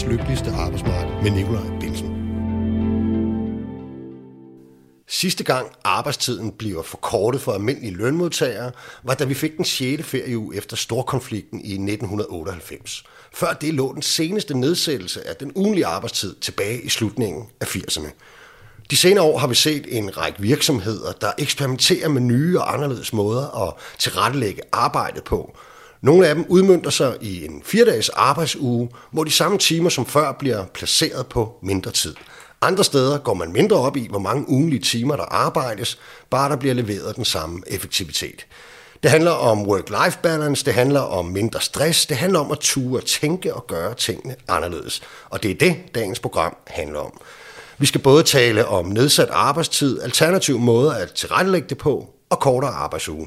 verdens lykkeligste arbejdsmarked med Nikolaj Bilsen. Sidste gang arbejdstiden bliver forkortet for almindelige lønmodtagere, var da vi fik den 6. ferieuge efter storkonflikten i 1998. Før det lå den seneste nedsættelse af den ugenlige arbejdstid tilbage i slutningen af 80'erne. De senere år har vi set en række virksomheder, der eksperimenterer med nye og anderledes måder at tilrettelægge arbejdet på. Nogle af dem udmyndter sig i en 4-dages arbejdsuge, hvor de samme timer som før bliver placeret på mindre tid. Andre steder går man mindre op i, hvor mange ugenlige timer der arbejdes, bare der bliver leveret den samme effektivitet. Det handler om work-life balance, det handler om mindre stress, det handler om at ture, tænke og gøre tingene anderledes. Og det er det, dagens program handler om. Vi skal både tale om nedsat arbejdstid, alternative måder at tilrettelægge det på og kortere arbejdsuge.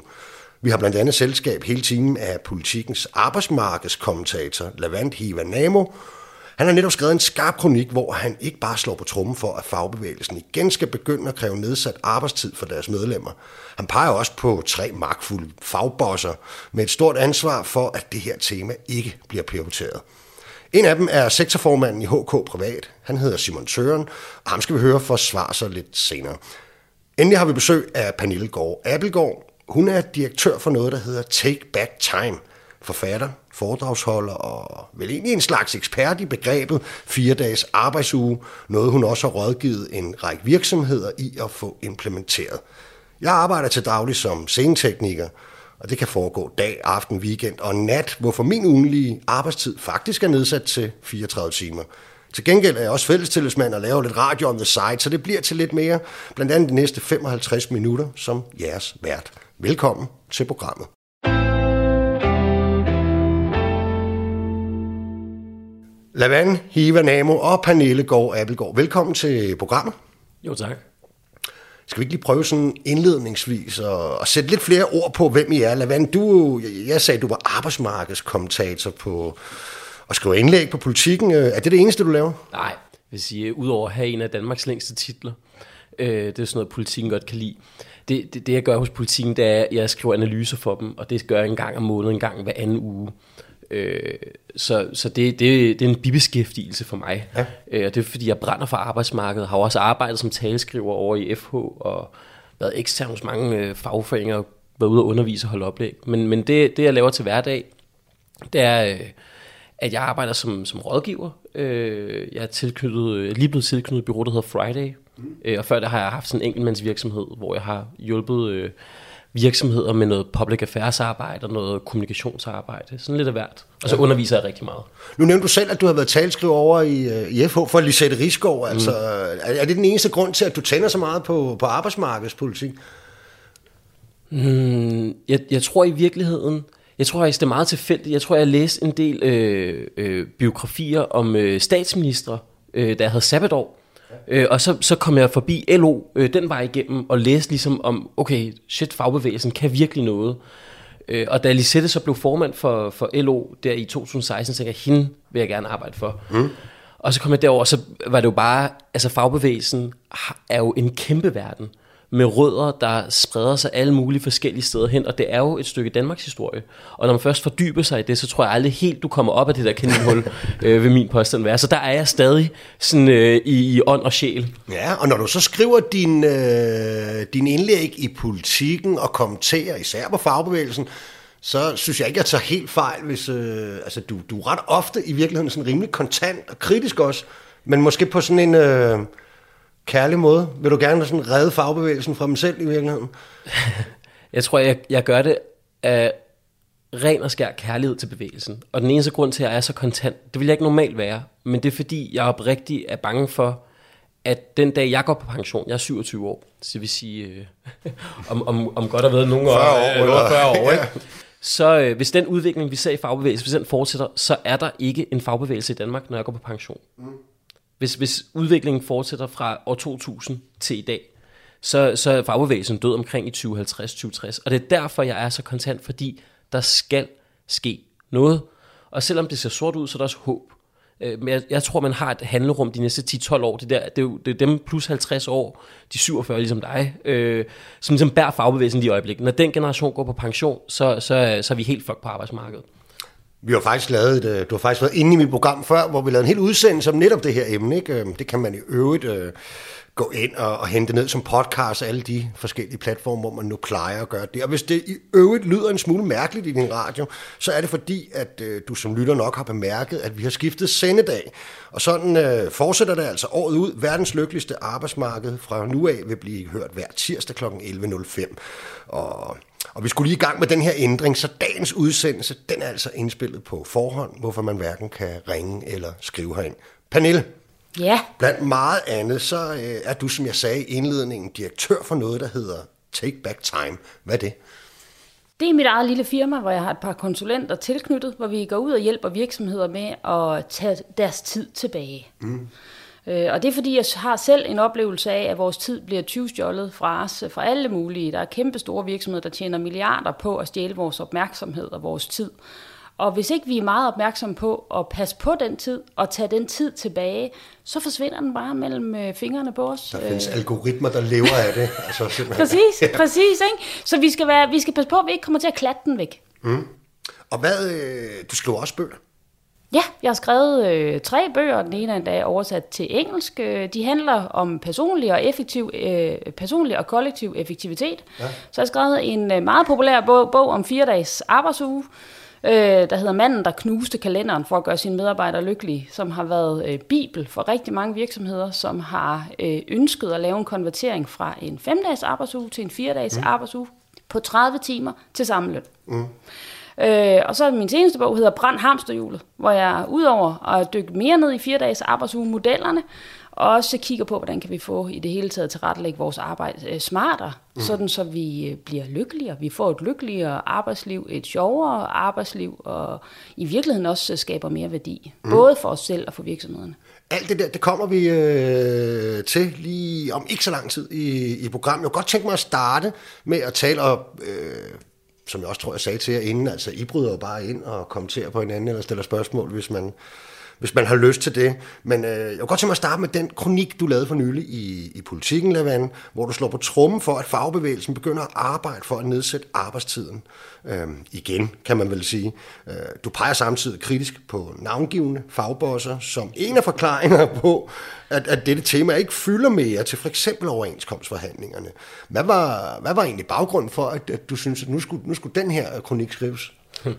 Vi har blandt andet selskab hele timen af politikens arbejdsmarkedskommentator Lavant Hiva Namo. Han har netop skrevet en skarp kronik, hvor han ikke bare slår på trummen for, at fagbevægelsen igen skal begynde at kræve nedsat arbejdstid for deres medlemmer. Han peger også på tre magtfulde fagbosser med et stort ansvar for, at det her tema ikke bliver prioriteret. En af dem er sektorformanden i HK Privat. Han hedder Simon Søren, og ham skal vi høre for at svare sig lidt senere. Endelig har vi besøg af Pernille Gård Appelgaard, hun er direktør for noget, der hedder Take Back Time. Forfatter, foredragsholder og vel egentlig en slags ekspert i begrebet fire dages arbejdsuge. Noget hun også har rådgivet en række virksomheder i at få implementeret. Jeg arbejder til daglig som scenetekniker, og det kan foregå dag, aften, weekend og nat, hvorfor min ugenlige arbejdstid faktisk er nedsat til 34 timer. Til gengæld er jeg også fællestillidsmand og laver lidt radio on the side, så det bliver til lidt mere, blandt andet de næste 55 minutter som jeres vært. Velkommen til programmet. Lavan, Hiva Namo og Pernille Gård Abelgaard. Velkommen til programmet. Jo, tak. Skal vi ikke lige prøve sådan indledningsvis at, at sætte lidt flere ord på, hvem I er? Lavan, du, jeg sagde, du var arbejdsmarkedskommentator på at skrive indlæg på politikken. Er det det eneste, du laver? Nej, jeg vil sige, udover at have en af Danmarks længste titler, øh, det er sådan noget, politikken godt kan lide. Det, det, det jeg gør hos politikken, det er, at jeg skriver analyser for dem, og det gør jeg en gang om måneden, en gang hver anden uge. Øh, så så det, det, det er en bibeskæftigelse for mig. Ja. Øh, og det er fordi, jeg brænder for arbejdsmarkedet. Har også arbejdet som taleskriver over i FH og været ekstern hos mange øh, fagforeninger, været ude og undervise og holde oplæg. Men, men det, det, jeg laver til hverdag, det er, øh, at jeg arbejder som, som rådgiver. Øh, jeg er tilknyttet, lige blevet tilknyttet et bureau, der hedder Friday. Mm. Øh, og før det har jeg haft sådan en enkeltmandsvirksomhed, hvor jeg har hjulpet... Øh, virksomheder med noget public affairs arbejde og noget kommunikationsarbejde. Sådan lidt af hvert. Og så ja. underviser jeg rigtig meget. Nu nævnte du selv, at du har været talskriver over i, øh, i FH for Lisette Rigsgaard. Altså, mm. Er det den eneste grund til, at du tænder så meget på, på arbejdsmarkedspolitik? Mm, jeg, jeg tror i virkeligheden, jeg tror faktisk, det er meget tilfældigt. Jeg tror, jeg har læst en del øh, øh, biografier om øh, statsministre, øh, der havde sabbatår. Øh, og så, så kom jeg forbi LO øh, den vej igennem og læste ligesom om, okay, shit, fagbevægelsen kan virkelig noget. Øh, og da Lisette så blev formand for, for LO der i 2016, så tænkte jeg, hende vil jeg gerne arbejde for. Mm. Og så kom jeg derover, og så var det jo bare, altså fagbevægelsen er jo en kæmpe verden med rødder, der spreder sig alle mulige forskellige steder hen, og det er jo et stykke Danmarks historie. Og når man først fordyber sig i det, så tror jeg aldrig helt, du kommer op af det der kaninhul, øh, ved min påstand være. Så der er jeg stadig sådan, øh, i, i ånd og sjæl. Ja, og når du så skriver din, øh, din indlæg i politikken og kommenterer, især på fagbevægelsen, så synes jeg ikke, jeg tager helt fejl, hvis øh, altså, du, du er ret ofte i virkeligheden sådan rimelig kontant og kritisk også, men måske på sådan en... Øh, kærlig måde? Vil du gerne sådan redde fagbevægelsen fra dem selv i virkeligheden? jeg tror, jeg, jeg gør det af ren og skær kærlighed til bevægelsen. Og den eneste grund til, at jeg er så kontant, det vil jeg ikke normalt være, men det er fordi, jeg oprigtigt er bange for, at den dag, jeg går på pension, jeg er 27 år, så vil sige, øh, om, om, om godt at ved nogle år, 40 år, eller 40 år ikke? så øh, hvis den udvikling, vi ser i fagbevægelsen, hvis den fortsætter, så er der ikke en fagbevægelse i Danmark, når jeg går på pension. Mm hvis, hvis udviklingen fortsætter fra år 2000 til i dag, så, så er fagbevægelsen død omkring i 2050-2060. Og det er derfor, jeg er så kontant, fordi der skal ske noget. Og selvom det ser sort ud, så er der også håb. Øh, men jeg, jeg tror, man har et handlerum de næste 10-12 år. Det, der, det, er jo, det er dem plus 50 år, de 47 ligesom dig, øh, som ligesom bærer fagbevægelsen i øjeblikket. Når den generation går på pension, så, så, så er vi helt fuck på arbejdsmarkedet. Vi har faktisk lavet et, øh, du har faktisk været inde i mit program før, hvor vi lavede en hel udsendelse om netop det her emne. Ikke? Øhm, det kan man i øvrigt øh, gå ind og, og hente ned som podcast alle de forskellige platforme, hvor man nu plejer at gøre det. Og hvis det i øvrigt lyder en smule mærkeligt i din radio, så er det fordi, at øh, du som lytter nok har bemærket, at vi har skiftet sendedag. Og sådan øh, fortsætter det altså året ud. Verdens lykkeligste arbejdsmarked fra nu af vil blive hørt hver tirsdag kl. 11.05. Og og vi skulle lige i gang med den her ændring, så dagens udsendelse, den er altså indspillet på forhånd, hvorfor man hverken kan ringe eller skrive herind. Pernille, Ja, blandt meget andet, så øh, er du, som jeg sagde i indledningen, direktør for noget, der hedder Take Back Time. Hvad er det? det er mit eget lille firma, hvor jeg har et par konsulenter tilknyttet, hvor vi går ud og hjælper virksomheder med at tage deres tid tilbage. Mm. Øh, og det er fordi, jeg har selv en oplevelse af, at vores tid bliver tyvstjålet fra os, fra alle mulige. Der er kæmpe store virksomheder, der tjener milliarder på at stjæle vores opmærksomhed og vores tid. Og hvis ikke vi er meget opmærksomme på at passe på den tid og tage den tid tilbage, så forsvinder den bare mellem øh, fingrene på os. Der findes øh. algoritmer, der lever af det. Altså, simpelthen. Præcis, ja. præcis. Ikke? Så vi skal, være, vi skal passe på, at vi ikke kommer til at klatte den væk. Mm. Og hvad, øh, du skriver også bøger. Ja, jeg har skrevet øh, tre bøger. Den ene er endda oversat til engelsk. Øh, De handler om personlig og, effektiv, øh, personlig og kollektiv effektivitet. Ja. Så jeg har skrevet en øh, meget populær bog, bog om fire dages arbejdsuge, øh, der hedder Manden, der knuste kalenderen for at gøre sine medarbejdere lykkelige, som har været øh, bibel for rigtig mange virksomheder, som har øh, ønsket at lave en konvertering fra en fem-dages arbejdsuge til en fire-dages mm. arbejdsuge på 30 timer til samme løn. Mm. Øh, og så min seneste bog hedder Brand Hamsterhjulet, hvor jeg udover at dykke mere ned i fire dages arbejdsuge modellerne, også kigger på, hvordan kan vi få i det hele taget til rettelægge vores arbejde øh, smartere, mm. sådan så vi øh, bliver lykkeligere. Vi får et lykkeligere arbejdsliv, et sjovere arbejdsliv, og i virkeligheden også skaber mere værdi, mm. både for os selv og for virksomhederne. Alt det der, det kommer vi øh, til lige om ikke så lang tid i, i programmet. Jeg kunne godt tænke mig at starte med at tale om... Øh, som jeg også tror, jeg sagde til jer inden, altså I bryder jo bare ind og kommenterer på hinanden eller stiller spørgsmål, hvis man, hvis man har lyst til det. Men øh, jeg vil godt tænke mig at starte med den kronik, du lavede for nylig i, i Politiken, Lavan, hvor du slår på trummen for, at fagbevægelsen begynder at arbejde for at nedsætte arbejdstiden. Øh, igen, kan man vel sige. Øh, du peger samtidig kritisk på navngivende fagbosser som en af forklaringer på, at, at dette tema ikke fylder mere til for eksempel overenskomstforhandlingerne. Hvad var, hvad var egentlig baggrunden for, at, at du synes, at nu skulle, nu skulle den her kronik skrives? Hm.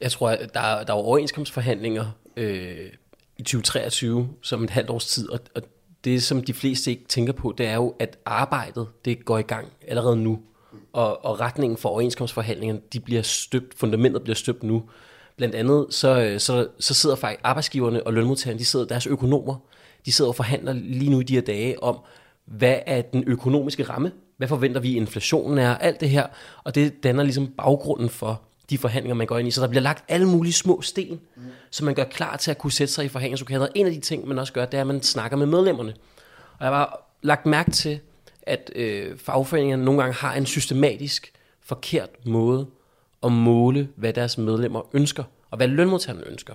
Jeg tror, at der, der var overenskomstforhandlinger øh, i 2023 som et halvt års tid, og, og det, som de fleste ikke tænker på, det er jo, at arbejdet det går i gang allerede nu, og, og retningen for overenskomstforhandlingerne, de bliver støbt, fundamentet bliver støbt nu. Blandt andet, så, øh, så, så sidder faktisk arbejdsgiverne og lønmodtagerne, de sidder, deres økonomer, de sidder og forhandler lige nu i de her dage om, hvad er den økonomiske ramme, hvad forventer vi inflationen er, alt det her, og det danner ligesom baggrunden for, de forhandlinger, man går ind i. Så der bliver lagt alle mulige små sten, mm. så man gør klar til at kunne sætte sig i forhandlingslokalet. En af de ting, man også gør, det er, at man snakker med medlemmerne. Og jeg har lagt mærke til, at øh, fagforeningerne nogle gange har en systematisk forkert måde at måle, hvad deres medlemmer ønsker, og hvad lønmodtagerne ønsker.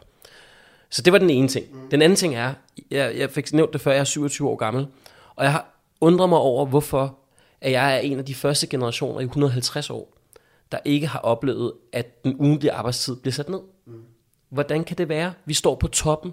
Så det var den ene ting. Den anden ting er, jeg, jeg fik nævnt det før, jeg er 27 år gammel, og jeg har undret mig over, hvorfor at jeg er en af de første generationer i 150 år, der ikke har oplevet, at den ugentlige arbejdstid bliver sat ned. Mm. Hvordan kan det være? Vi står på toppen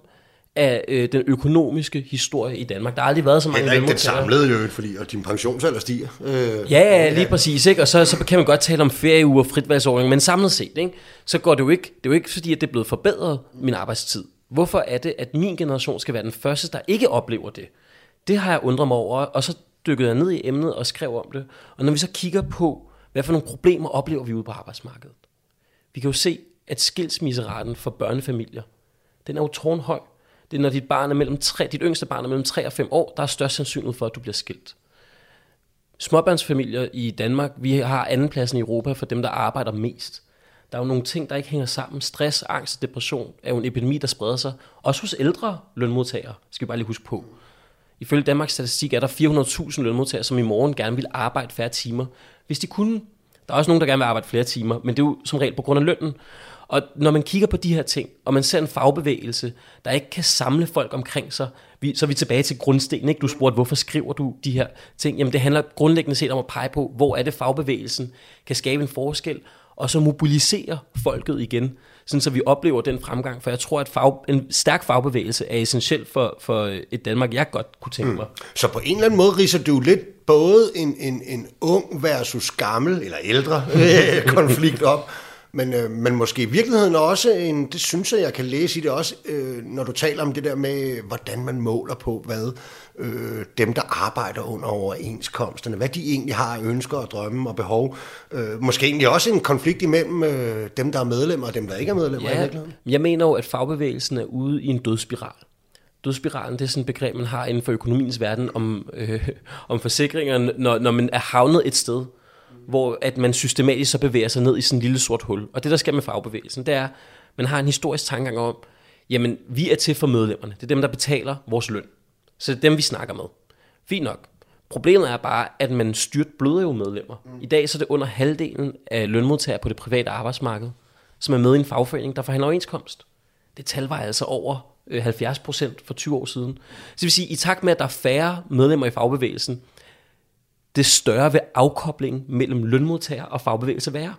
af øh, den økonomiske historie i Danmark. Der har aldrig været så mange ikke den samlede jo, fordi og din pensionsalder stiger. Øh, ja, lige ja. præcis. Ikke? Og så, så kan man godt tale om ferieuger og fritvalgsordning, men samlet set, ikke? så går det jo ikke, det er jo ikke fordi, at det er blevet forbedret, min arbejdstid. Hvorfor er det, at min generation skal være den første, der ikke oplever det? Det har jeg undret mig over, og så dykkede jeg ned i emnet og skrev om det. Og når vi så kigger på, hvad for nogle problemer oplever vi ude på arbejdsmarkedet? Vi kan jo se, at skilsmisseraten for børnefamilier, den er jo tårnhøj. Det er, når dit, barn er mellem 3, dit yngste barn er mellem 3 og 5 år, der er størst sandsynlighed for, at du bliver skilt. Småbørnsfamilier i Danmark, vi har andenpladsen i Europa for dem, der arbejder mest. Der er jo nogle ting, der ikke hænger sammen. Stress, angst og depression er jo en epidemi, der spreder sig. Også hos ældre lønmodtagere, skal vi bare lige huske på. Ifølge Danmarks Statistik er der 400.000 lønmodtagere, som i morgen gerne vil arbejde færre timer, hvis de kunne. Der er også nogen, der gerne vil arbejde flere timer, men det er jo som regel på grund af lønnen. Og når man kigger på de her ting, og man ser en fagbevægelse, der ikke kan samle folk omkring sig, vi, så er vi tilbage til grundstenen. Ikke? Du spurgte, hvorfor skriver du de her ting? Jamen det handler grundlæggende set om at pege på, hvor er det fagbevægelsen kan skabe en forskel, og så mobilisere folket igen, sådan så vi oplever den fremgang. For jeg tror, at fag, en stærk fagbevægelse er essentiel for, for et Danmark, jeg godt kunne tænke mig. Mm. Så på en eller anden måde riser du lidt både en, en, en ung versus gammel, eller ældre konflikt op, men, øh, men måske i virkeligheden også, en, det synes jeg, jeg kan læse i det også, øh, når du taler om det der med, hvordan man måler på, hvad øh, dem, der arbejder under overenskomsterne, hvad de egentlig har ønsker og drømme og behov. Øh, måske egentlig også en konflikt imellem øh, dem, der er medlemmer og dem, der ikke er medlemmer. Ja, jeg mener jo, at fagbevægelsen er ude i en dødsspiral. Dødsspiralen, det er sådan et begreb, man har inden for økonomiens verden om, øh, om forsikringer, når, når man er havnet et sted, hvor at man systematisk så bevæger sig ned i sådan en lille sort hul. Og det, der sker med fagbevægelsen, det er, man har en historisk tankegang om, jamen, vi er til for medlemmerne. Det er dem, der betaler vores løn. Så det er dem, vi snakker med. Fint nok. Problemet er bare, at man styrt bløder jo medlemmer. I dag så er det under halvdelen af lønmodtagere på det private arbejdsmarked, som er med i en fagforening, der forhandler overenskomst. Det tal var altså over 70 øh, procent for 20 år siden. Så det vil sige, i takt med, at der er færre medlemmer i fagbevægelsen, det større vil afkoblingen mellem lønmodtager og fagbevægelse være.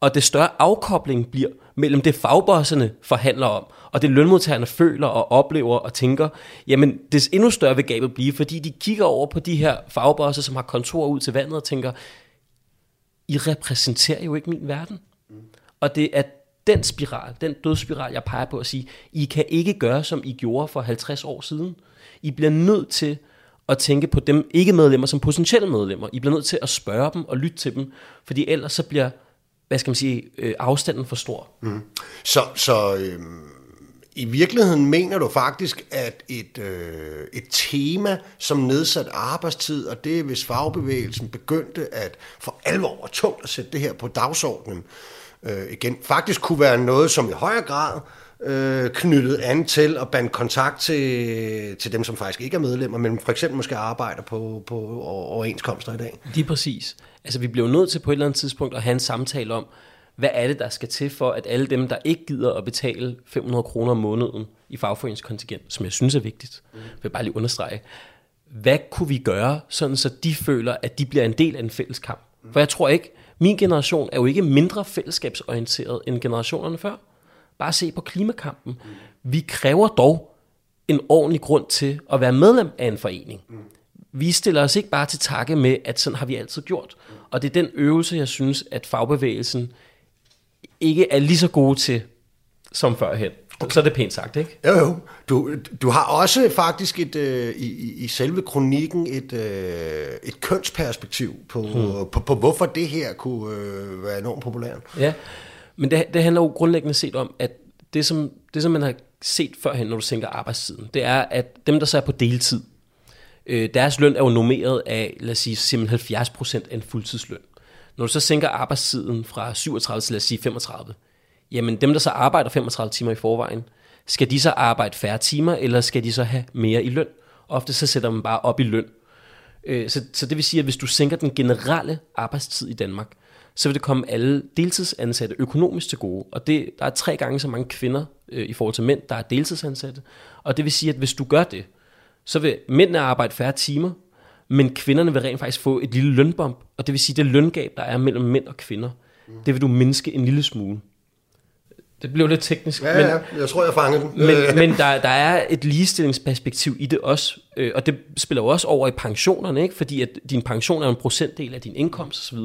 Og det større afkobling bliver mellem det fagbosserne forhandler om, og det lønmodtagerne føler og oplever og tænker, jamen det endnu større vil gabet blive, fordi de kigger over på de her fagbosser, som har kontor ud til vandet og tænker, I repræsenterer jo ikke min verden. Mm. Og det er den spiral, den dødsspiral, jeg peger på at sige, I kan ikke gøre, som I gjorde for 50 år siden. I bliver nødt til at tænke på dem ikke medlemmer som potentielle medlemmer. I bliver nødt til at spørge dem og lytte til dem, fordi ellers så bliver hvad skal man sige, øh, afstanden for stor. Mm. Så, så øh, i virkeligheden mener du faktisk, at et, øh, et tema som nedsat arbejdstid, og det hvis fagbevægelsen begyndte at for alvor og tungt at sætte det her på dagsordenen øh, igen, faktisk kunne være noget, som i højere grad øh, knyttet an til at bande kontakt til, til dem, som faktisk ikke er medlemmer, men for eksempel måske arbejder på, på overenskomster i dag. Lige præcis. Altså vi bliver nødt til på et eller andet tidspunkt at have en samtale om, hvad er det, der skal til for, at alle dem, der ikke gider at betale 500 kroner om måneden i fagforeningskontingent, som jeg synes er vigtigt, mm. vil jeg bare lige understrege, hvad kunne vi gøre, sådan så de føler, at de bliver en del af en fælles kamp? For jeg tror ikke, min generation er jo ikke mindre fællesskabsorienteret end generationerne før. Bare se på klimakampen. Mm. Vi kræver dog en ordentlig grund til at være medlem af en forening. Mm. Vi stiller os ikke bare til takke med, at sådan har vi altid gjort. Mm. Og det er den øvelse, jeg synes, at fagbevægelsen ikke er lige så gode til som førhen. Okay. Så er det pænt sagt, ikke? Jo, jo. Du, du har også faktisk et, øh, i, i selve kronikken et, øh, et kønsperspektiv på, hmm. på, på, hvorfor det her kunne øh, være enormt populært. Ja, men det, det handler jo grundlæggende set om, at det som, det, som man har set førhen, når du sænker arbejdstiden, det er, at dem, der så er på deltid, øh, deres løn er jo normeret af, lad os sige, simpelthen 70% af en fuldtidsløn. Når du så sænker arbejdstiden fra 37 til lad os sige 35, jamen dem, der så arbejder 35 timer i forvejen, skal de så arbejde færre timer, eller skal de så have mere i løn? Ofte så sætter man bare op i løn. Øh, så, så det vil sige, at hvis du sænker den generelle arbejdstid i Danmark, så vil det komme alle deltidsansatte økonomisk til gode. Og det, der er tre gange så mange kvinder øh, i forhold til mænd, der er deltidsansatte. Og det vil sige, at hvis du gør det, så vil mændene arbejde færre timer, men kvinderne vil rent faktisk få et lille lønbomb. Og det vil sige, at det løngab, der er mellem mænd og kvinder, mm. det vil du mindske en lille smule. Det blev lidt teknisk. Ja, men, ja, jeg tror, jeg fangede den. Men, men der, der er et ligestillingsperspektiv i det også, øh, og det spiller jo også over i pensionerne, ikke? fordi at din pension er en procentdel af din indkomst osv.,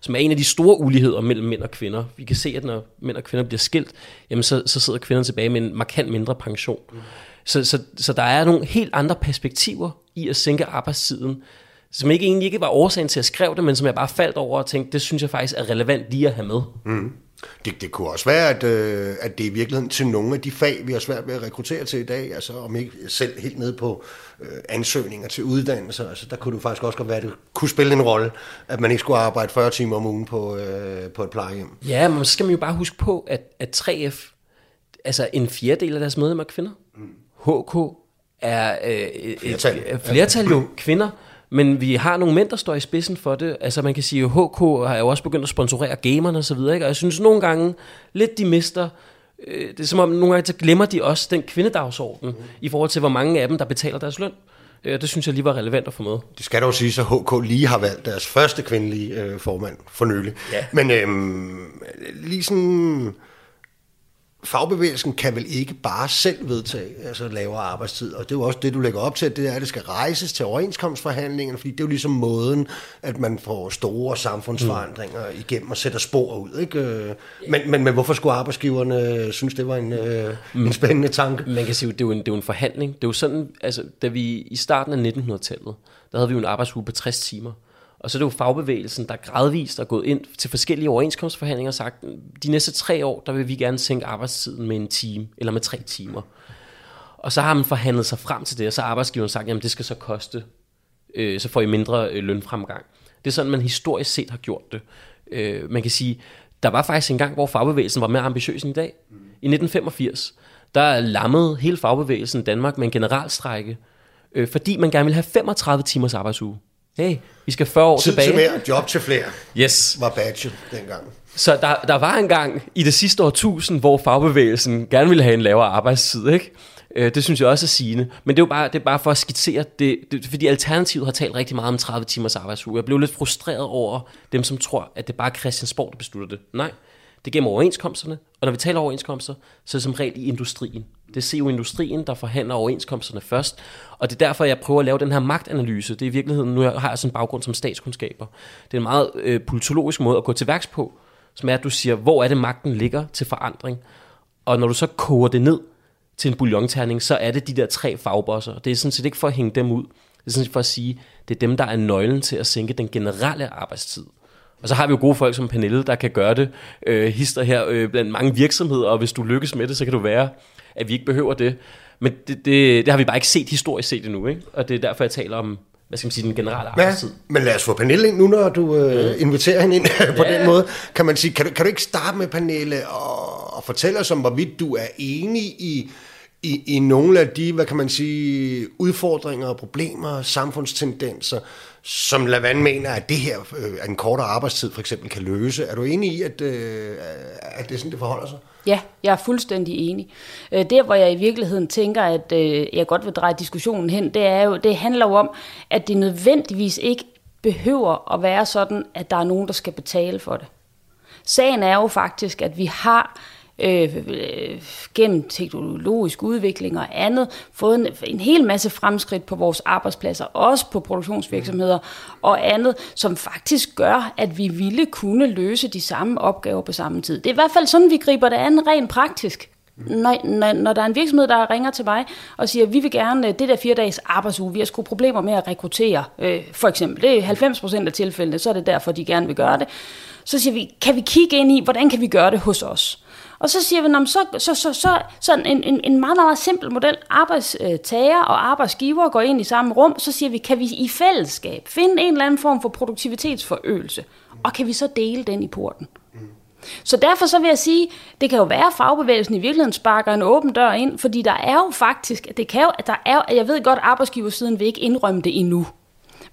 som er en af de store uligheder mellem mænd og kvinder. Vi kan se, at når mænd og kvinder bliver skilt, jamen så, så sidder kvinderne tilbage med en markant mindre pension. Mm. Så, så, så der er nogle helt andre perspektiver i at sænke arbejdstiden, som ikke egentlig ikke var årsagen til at skrive det, men som jeg bare faldt over og tænkte, det synes jeg faktisk er relevant lige at have med. Mm. Det, det kunne også være, at, øh, at det i virkeligheden til nogle af de fag, vi har svært ved at rekruttere til i dag, altså om ikke selv helt ned på øh, ansøgninger til uddannelser, altså der kunne det faktisk også godt være, at det kunne spille en rolle, at man ikke skulle arbejde 40 timer om ugen på, øh, på et plejehjem. Ja, men så skal man jo bare huske på, at, at 3F, altså en fjerdedel af deres medlemmer er kvinder. Mm. HK er øh, et, flertal, et, flertal jo kvinder, Men vi har nogle mænd, der står i spidsen for det. Altså man kan sige, at HK har jo også begyndt at sponsorere gamerne og så videre. Ikke? Og jeg synes nogle gange, lidt de mister øh, det er som om nogle gange, så glemmer de også den kvindedagsorden, mm. i forhold til, hvor mange af dem, der betaler deres løn. Øh, det synes jeg lige var relevant at få med. Det skal dog sige, at HK lige har valgt deres første kvindelige øh, formand for nylig. Ja. Men øh, lige sådan fagbevægelsen kan vel ikke bare selv vedtage altså lavere arbejdstid, og det er jo også det, du lægger op til, det er, at det skal rejses til overenskomstforhandlingerne, fordi det er jo ligesom måden, at man får store samfundsforandringer mm. igennem og sætter spor ud. Ikke? Men, men, men hvorfor skulle arbejdsgiverne synes, det var en, mm. en spændende tanke? Man kan sige, det er jo en, det er jo en forhandling. Det er jo sådan, altså, da vi i starten af 1900-tallet, der havde vi jo en arbejdsuge på 60 timer. Og så er det jo fagbevægelsen, der gradvist er gået ind til forskellige overenskomstforhandlinger og sagt, de næste tre år, der vil vi gerne sænke arbejdstiden med en time, eller med tre timer. Og så har man forhandlet sig frem til det, og så har arbejdsgiveren sagt, jamen det skal så koste, øh, så får I mindre øh, lønfremgang. Det er sådan, man historisk set har gjort det. Øh, man kan sige, der var faktisk en gang, hvor fagbevægelsen var mere ambitiøs end i dag. I 1985, der lammede hele fagbevægelsen Danmark med en generalstrække, øh, fordi man gerne ville have 35 timers arbejdsuge. Hey, vi skal 40 år Tid tilbage. til mere, job til flere. Yes. Var badge dengang. Så der, der var en gang i det sidste årtusind, hvor fagbevægelsen gerne ville have en lavere arbejdstid, ikke? Øh, det synes jeg også er sigende. Men det er jo bare, det er bare for at skitsere det, det, fordi Alternativet har talt rigtig meget om 30 timers arbejdsuge. Jeg blev lidt frustreret over dem, som tror, at det bare er Christiansborg, der beslutter det. Nej, det er gennem overenskomsterne, og når vi taler overenskomster, så er det som regel i industrien. Det er CO-industrien, der forhandler overenskomsterne først, og det er derfor, jeg prøver at lave den her magtanalyse. Det er i virkeligheden, nu har jeg sådan en baggrund som statskundskaber. Det er en meget øh, politologisk måde at gå til værks på, som er, at du siger, hvor er det magten ligger til forandring? Og når du så koger det ned til en bouillonterning, så er det de der tre fagbosser. Det er sådan set ikke for at hænge dem ud. Det er sådan set for at sige, det er dem, der er nøglen til at sænke den generelle arbejdstid. Og så har vi jo gode folk som Pernille, der kan gøre det. Øh, hister her øh, blandt mange virksomheder, og hvis du lykkes med det, så kan du være, at vi ikke behøver det. Men det, det, det har vi bare ikke set historisk set endnu, ikke? Og det er derfor, jeg taler om hvad skal man sige, den generelle arbejdstid. Ja, men lad os få Pernille ind nu, når du øh, inviterer hende ind på ja. den måde. Kan man sige, kan du, kan du ikke starte med, Pernille, og, og fortælle os om, hvorvidt du er enig i, i, i nogle af de, hvad kan man sige, udfordringer og problemer, samfundstendenser, som Lavand mener, at det her, øh, at en kortere arbejdstid for eksempel kan løse. Er du enig i, at, øh, at det er sådan, det forholder sig? Ja, jeg er fuldstændig enig. Det, der, hvor jeg i virkeligheden tænker, at øh, jeg godt vil dreje diskussionen hen, det, er jo, det handler jo om, at det nødvendigvis ikke behøver at være sådan, at der er nogen, der skal betale for det. Sagen er jo faktisk, at vi har øh, øh, gennem teknologisk udvikling og andet, fået en, en hel masse fremskridt på vores arbejdspladser, også på produktionsvirksomheder og andet, som faktisk gør, at vi ville kunne løse de samme opgaver på samme tid. Det er i hvert fald sådan, vi griber det an rent praktisk. Når, når, når der er en virksomhed, der ringer til mig og siger, vi vil gerne det der fire dages arbejdsuge, vi har sgu problemer med at rekruttere, øh, for eksempel, det er 90 procent af tilfældene, så er det derfor, de gerne vil gøre det. Så siger vi, kan vi kigge ind i, hvordan kan vi gøre det hos os? Og så siger vi, så, så, så, så sådan en, en, en meget, meget simpel model. Arbejdstager og arbejdsgiver går ind i samme rum, så siger vi, kan vi i fællesskab finde en eller anden form for produktivitetsforøgelse, og kan vi så dele den i porten? Så derfor så vil jeg sige, det kan jo være, at fagbevægelsen i virkeligheden sparker en åben dør ind, fordi der er jo faktisk, det kan jo, at der er, jeg ved godt, at arbejdsgiversiden vil ikke indrømme det endnu.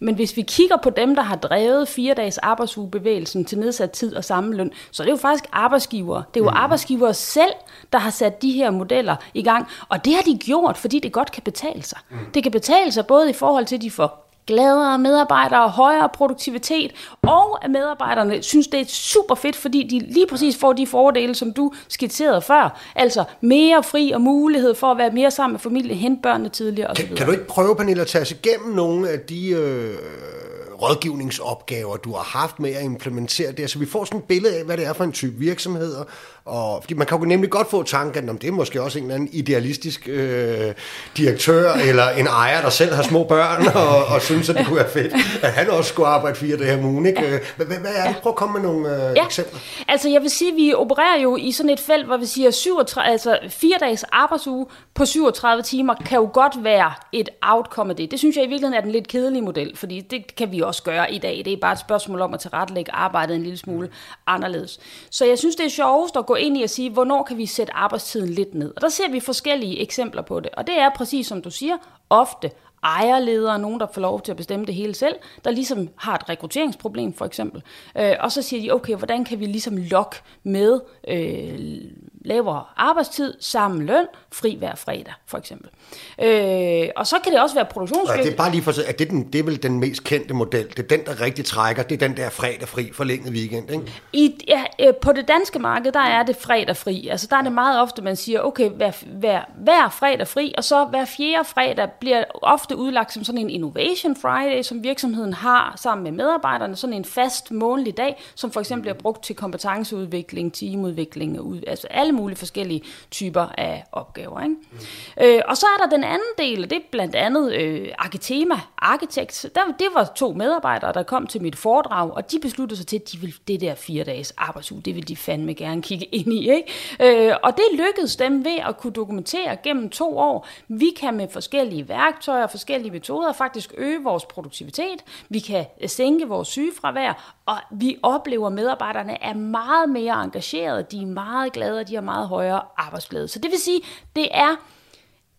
Men hvis vi kigger på dem, der har drevet fire dages arbejdsugebevægelsen til nedsat tid og samme løn, så er det jo faktisk arbejdsgivere. Det er jo mm. arbejdsgivere selv, der har sat de her modeller i gang. Og det har de gjort, fordi det godt kan betale sig. Mm. Det kan betale sig både i forhold til, at de får gladere medarbejdere, højere produktivitet, og at medarbejderne synes, det er super fedt, fordi de lige præcis får de fordele, som du skitserede før. Altså mere fri og mulighed for at være mere sammen med familie, hente børnene tidligere osv. Kan, kan du ikke prøve, Pernille, at tage os igennem nogle af de... Øh rådgivningsopgaver, du har haft med at implementere det, så vi får sådan et billede af, hvad det er for en type virksomheder. Og, fordi man kan jo nemlig godt få tanken, om det er måske også en eller anden idealistisk øh, direktør, eller en ejer, der selv har små børn, og, og synes, at det kunne være fedt, at han også skulle arbejde fire dage om ugen. Ikke? Hvad, hvad er det? Prøv at komme med nogle øh, ja. eksempler. Altså jeg vil sige, at vi opererer jo i sådan et felt, hvor vi siger, 37, altså fire dages arbejdsuge på 37 timer kan jo godt være et outcome af det. Det synes jeg i virkeligheden er den lidt kedelige model, fordi det kan vi også gøre i dag. Det er bare et spørgsmål om at tilrettelægge arbejdet en lille smule anderledes. Så jeg synes, det er sjovest at gå ind i at sige, hvornår kan vi sætte arbejdstiden lidt ned. Og der ser vi forskellige eksempler på det. Og det er præcis som du siger, ofte ejerledere, nogen, der får lov til at bestemme det hele selv, der ligesom har et rekrutteringsproblem for eksempel. Øh, og så siger de, okay, hvordan kan vi ligesom lokke med øh, lavere arbejdstid, samme løn, fri hver fredag, for eksempel. Øh, og så kan det også være produktionsdygtigt. Ja, det er bare lige for at det den, det er vel den mest kendte model. Det er den, der rigtig trækker. Det er den der fredag fri, forlænget weekend, ikke? I, ja, øh, på det danske marked, der er det fredag fri. Altså der er det meget ofte, man siger, okay, hver, hver, hver fredag fri, og så hver fjerde fredag bliver ofte udlagt som sådan en Innovation Friday, som virksomheden har sammen med medarbejderne, sådan en fast månedlig dag, som for eksempel bliver brugt til kompetenceudvikling, teamudvikling, altså alle mulige forskellige typer af opgaver. Ikke? Mm. Øh, og så er der den anden del, og det er blandt andet øh, Arketema Architects. Der, det var to medarbejdere, der kom til mit foredrag, og de besluttede sig til, at de ville det der fire dages arbejdsuge, det vil de fandme gerne kigge ind i. Ikke? Øh, og det lykkedes dem ved at kunne dokumentere gennem to år, vi kan med forskellige værktøjer og forskellige metoder faktisk øge vores produktivitet, vi kan øh, sænke vores sygefravær, og vi oplever, at medarbejderne er meget mere engagerede, de er meget glade, og de har meget højere arbejdsglæde. Så det vil sige, det er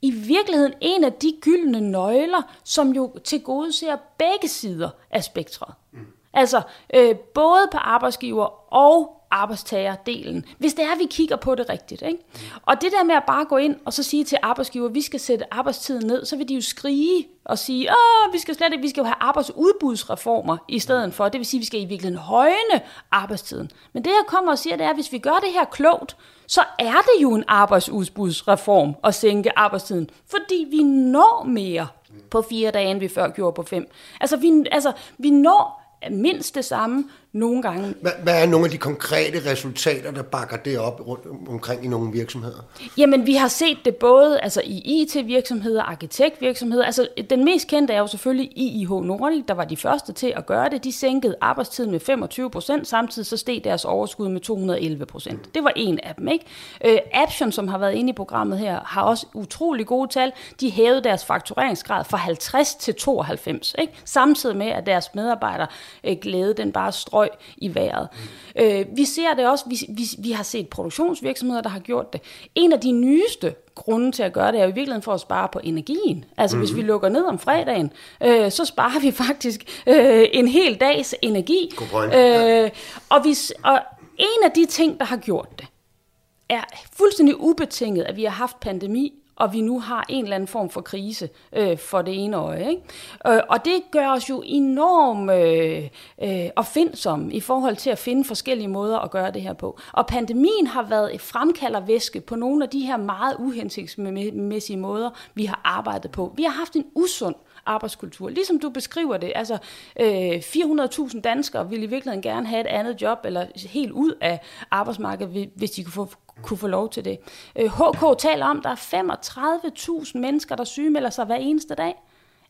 i virkeligheden en af de gyldne nøgler, som jo til gode ser begge sider af spektret. Mm. Altså øh, både på arbejdsgiver og arbejdstagerdelen, hvis det er, at vi kigger på det rigtigt. Ikke? Og det der med at bare gå ind og så sige til arbejdsgiver, at vi skal sætte arbejdstiden ned, så vil de jo skrige og sige, at vi skal slet ikke, vi skal jo have arbejdsudbudsreformer i stedet for. Det vil sige, at vi skal i virkeligheden højne arbejdstiden. Men det jeg kommer og siger, det er, at hvis vi gør det her klogt, så er det jo en arbejdsudbudsreform at sænke arbejdstiden, fordi vi når mere på fire dage, end vi før gjorde på fem. Altså, vi, altså, vi når mindst det samme, nogle gange. Hvad, hvad er nogle af de konkrete resultater, der bakker det op rundt omkring i nogle virksomheder? Jamen, vi har set det både altså, i IT-virksomheder, arkitektvirksomheder. Altså, den mest kendte er jo selvfølgelig IIH Nordic, der var de første til at gøre det. De sænkede arbejdstiden med 25 procent, samtidig så steg deres overskud med 211 procent. Det var en af dem, ikke? Uh, Aption, som har været inde i programmet her, har også utrolig gode tal. De hævede deres faktureringsgrad fra 50 til 92, ikke? Samtidig med, at deres medarbejdere uh, glæde den bare strøg røg i vejret. Mm. Øh, vi ser det også, vi, vi, vi har set produktionsvirksomheder, der har gjort det. En af de nyeste grunde til at gøre det er jo i virkeligheden for at spare på energien. Altså mm-hmm. hvis vi lukker ned om fredagen, øh, så sparer vi faktisk øh, en hel dags energi. Øh, og, vi, og en af de ting, der har gjort det, er fuldstændig ubetinget, at vi har haft pandemi og vi nu har en eller anden form for krise øh, for det ene øje. Ikke? Øh, og det gør os jo enormt øh, øh, opfindsomme i forhold til at finde forskellige måder at gøre det her på. Og pandemien har været et fremkaldervæske på nogle af de her meget uhensigtsmæssige måder, vi har arbejdet på. Vi har haft en usund arbejdskultur. Ligesom du beskriver det, altså øh, 400.000 danskere ville i virkeligheden gerne have et andet job, eller helt ud af arbejdsmarkedet, hvis de kunne få, kunne få lov til det. Øh, HK taler om, at der er 35.000 mennesker, der sygemelder sig hver eneste dag.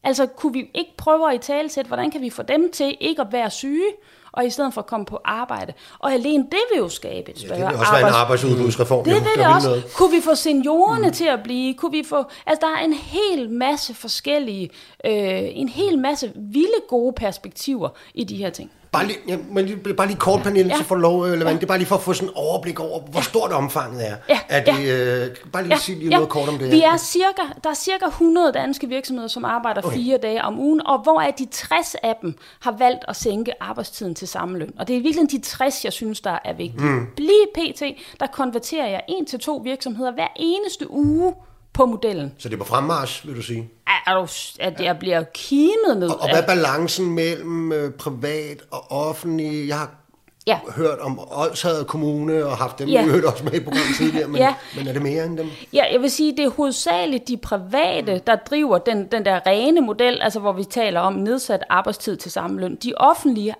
Altså, kunne vi ikke prøve at i talsætte, hvordan kan vi få dem til ikke at være syge, og i stedet for at komme på arbejde. Og alene det vil jo skabe et større ja, det vil også arbejds... være en arbejdsudbudsreform. Det vil det, også. Noget. Kunne vi få seniorerne mm. til at blive? Kunne vi få... Altså, der er en hel masse forskellige, øh, en hel masse vilde gode perspektiver i de her ting. Bare lige, ja, men bare lige kort, Pernille, ja. så får lov, eller ja. det er bare lige for at få sådan en overblik over, hvor stort omfanget er. Ja. Er det, ja. øh, bare lige ja. sige lige ja. noget kort om det. Vi er cirka, der er cirka 100 danske virksomheder, som arbejder okay. fire dage om ugen, og hvor er de 60 af dem har valgt at sænke arbejdstiden til samme løn. Og det er virkelig de 60, jeg synes, der er vigtige. Mm. Lige pt, der konverterer jeg en til to virksomheder hver eneste uge på modellen. Så det er på fremmarsch, vil du sige? Er du, at jeg bliver kimet ned Og, og hvad er balancen mellem øh, privat og offentlig? Jeg har ja. hørt om Olshavet Kommune og haft dem ja. hørt også med i programmet tidligere, men, ja. men er det mere end dem? Ja, jeg vil sige, det er hovedsageligt de private, der driver den, den der rene model, altså hvor vi taler om nedsat arbejdstid til samme løn. De offentlige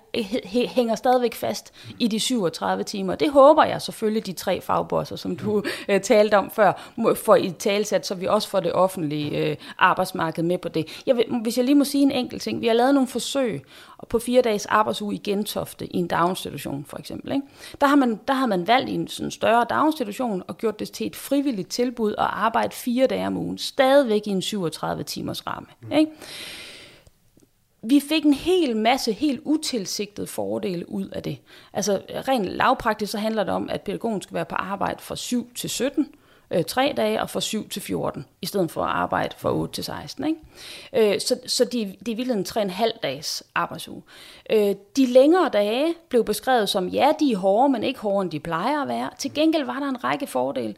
hænger stadigvæk fast i de 37 timer. Det håber jeg selvfølgelig, de tre fagbosser, som du uh, talte om før, får i talsat, så vi også får det offentlige uh, arbejdsmarked med på det. Jeg vil, hvis jeg lige må sige en enkelt ting. Vi har lavet nogle forsøg på fire dages arbejdsuge i Gentofte i en daginstitution for eksempel. Ikke? Der, har man, der har man valgt i en sådan større daginstitution og gjort det til et frivilligt tilbud at arbejde fire dage om ugen, stadigvæk i en 37 timers ramme. Mm. Ikke? vi fik en hel masse helt utilsigtede fordele ud af det. Altså rent lavpraktisk så handler det om, at pædagogen skal være på arbejde fra 7 til 17, øh, 3 dage og fra 7 til 14, i stedet for at arbejde fra 8 til 16. Ikke? Øh, så, så de, de ville en 3,5 dages arbejdsuge. Øh, de længere dage blev beskrevet som, ja, de er hårde, men ikke hårdere, end de plejer at være. Til gengæld var der en række fordele.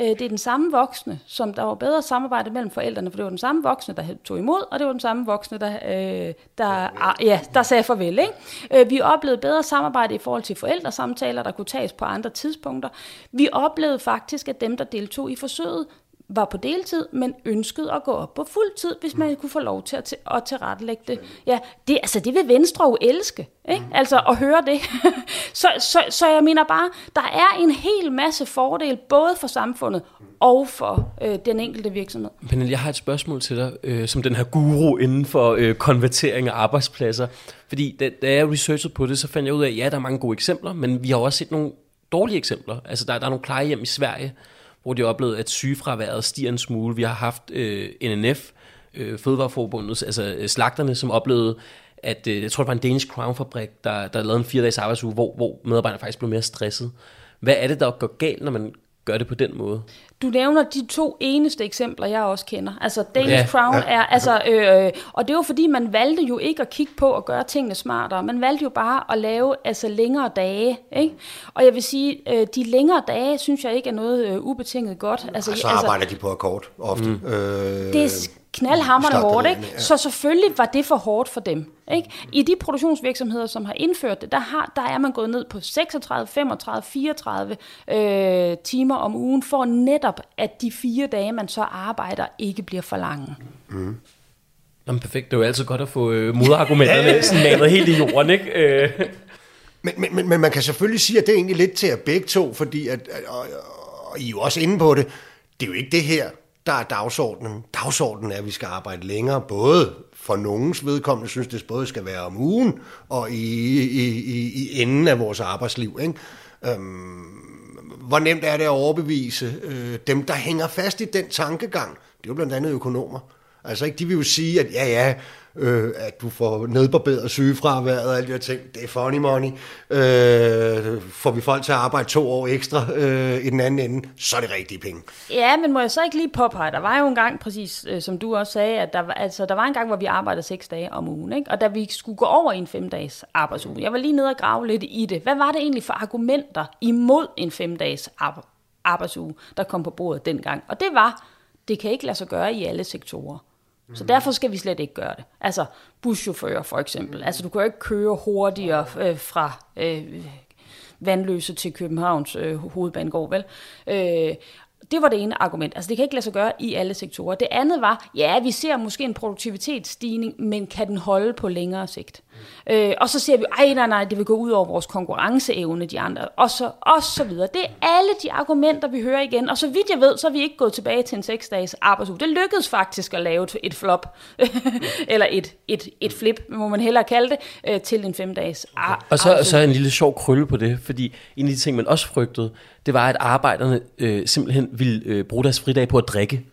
Øh, det er den samme voksne, som der var bedre samarbejde mellem forældrene, for det var den samme voksne, der tog imod, og det var den samme voksne, der, øh, der, ja, der sagde farvel. Ikke? Øh, vi oplevede bedre samarbejde i forhold til forældresamtaler, der kunne tages på andre tidspunkter. Vi oplevede faktisk, at dem, der deltog i forsøget, var på deltid, men ønskede at gå op på fuld tid, hvis man kunne få lov til at, at tilrettelægge det. Ja, det, altså, det vil Venstre jo elske, ikke? Mm. altså at høre det. så, så, så jeg mener bare, der er en hel masse fordele, både for samfundet og for øh, den enkelte virksomhed. Pernille, jeg har et spørgsmål til dig, øh, som den her guru inden for øh, konvertering af arbejdspladser. Fordi da, da jeg researchede på det, så fandt jeg ud af, at ja, der er mange gode eksempler, men vi har også set nogle dårlige eksempler. Altså, der, der er nogle plejehjem i Sverige, hvor de oplevede, at sygefraværet stiger en smule. Vi har haft øh, NNF, øh, Fødevareforbundet, altså øh, slagterne, som oplevede, at øh, jeg tror, det var en Danish Crown-fabrik, der, der lavede en fire dages arbejdsuge, hvor, hvor medarbejderne faktisk blev mere stresset. Hvad er det, der går galt, når man gør det på den måde? Du nævner de to eneste eksempler, jeg også kender. Altså Danish ja, Crown er, altså, øh, og det var fordi, man valgte jo ikke at kigge på at gøre tingene smartere. Man valgte jo bare at lave altså længere dage. Ikke? Og jeg vil sige, øh, de længere dage, synes jeg ikke er noget øh, ubetinget godt. Altså, så arbejder altså, de på akkord ofte. Mm. Øh, det knaldhammerne hårdt, ikke? Ja. Så selvfølgelig var det for hårdt for dem. Ikke? I de produktionsvirksomheder, som har indført det, der, har, der er man gået ned på 36, 35, 34 øh, timer om ugen, for netop, at de fire dage, man så arbejder, ikke bliver for lange. Mm. Jamen perfekt, det er jo altid godt at få øh, modargumenterne sådan malet helt i jorden, ikke? Øh. Men, men, men, men man kan selvfølgelig sige, at det er egentlig lidt til at begge to, fordi at, og, og I er jo også inde på det, det er jo ikke det her, der er dagsordenen. Dagsordenen er, at vi skal arbejde længere, både for nogens vedkommende synes, det både skal være om ugen og i, i, i, i enden af vores arbejdsliv. Ikke? Øhm, hvor nemt er det at overbevise øh, dem, der hænger fast i den tankegang? Det er jo blandt andet økonomer. Altså ikke, de vil jo sige, at ja, ja, øh, at du får nedbarberet sygefraværet og alle de her ting. Det er funny money. Øh, får vi folk til at arbejde to år ekstra øh, i den anden ende, så er det rigtige penge. Ja, men må jeg så ikke lige påpege, der var jo en gang, præcis øh, som du også sagde, at der, altså, der var en gang, hvor vi arbejdede seks dage om ugen, ikke? og da vi skulle gå over i en femdages arbejdsuge, jeg var lige nede og grave lidt i det. Hvad var det egentlig for argumenter imod en femdages arbejdsuge, der kom på bordet dengang? Og det var, det kan ikke lade sig gøre i alle sektorer. Så derfor skal vi slet ikke gøre det. Altså buschauffører for eksempel. Altså du kan jo ikke køre hurtigere øh, fra øh, Vandløse til Københavns øh, hovedbanegård, vel? Øh, det var det ene argument. Altså det kan ikke lade sig gøre i alle sektorer. Det andet var, ja, vi ser måske en produktivitetsstigning, men kan den holde på længere sigt? Øh, og så ser vi, ej nej nej, det vil gå ud over vores konkurrenceevne, de andre, og så, og så videre. Det er alle de argumenter, vi hører igen. Og så vidt jeg ved, så er vi ikke gået tilbage til en 6-dages arbejdsuge. Det lykkedes faktisk at lave et flop, eller et, et, et flip, må man hellere kalde det, øh, til en 5-dages arbejdsuge. Og så, så en lille sjov krølle på det, fordi en af de ting, man også frygtede, det var, at arbejderne øh, simpelthen ville øh, bruge deres fridag på at drikke.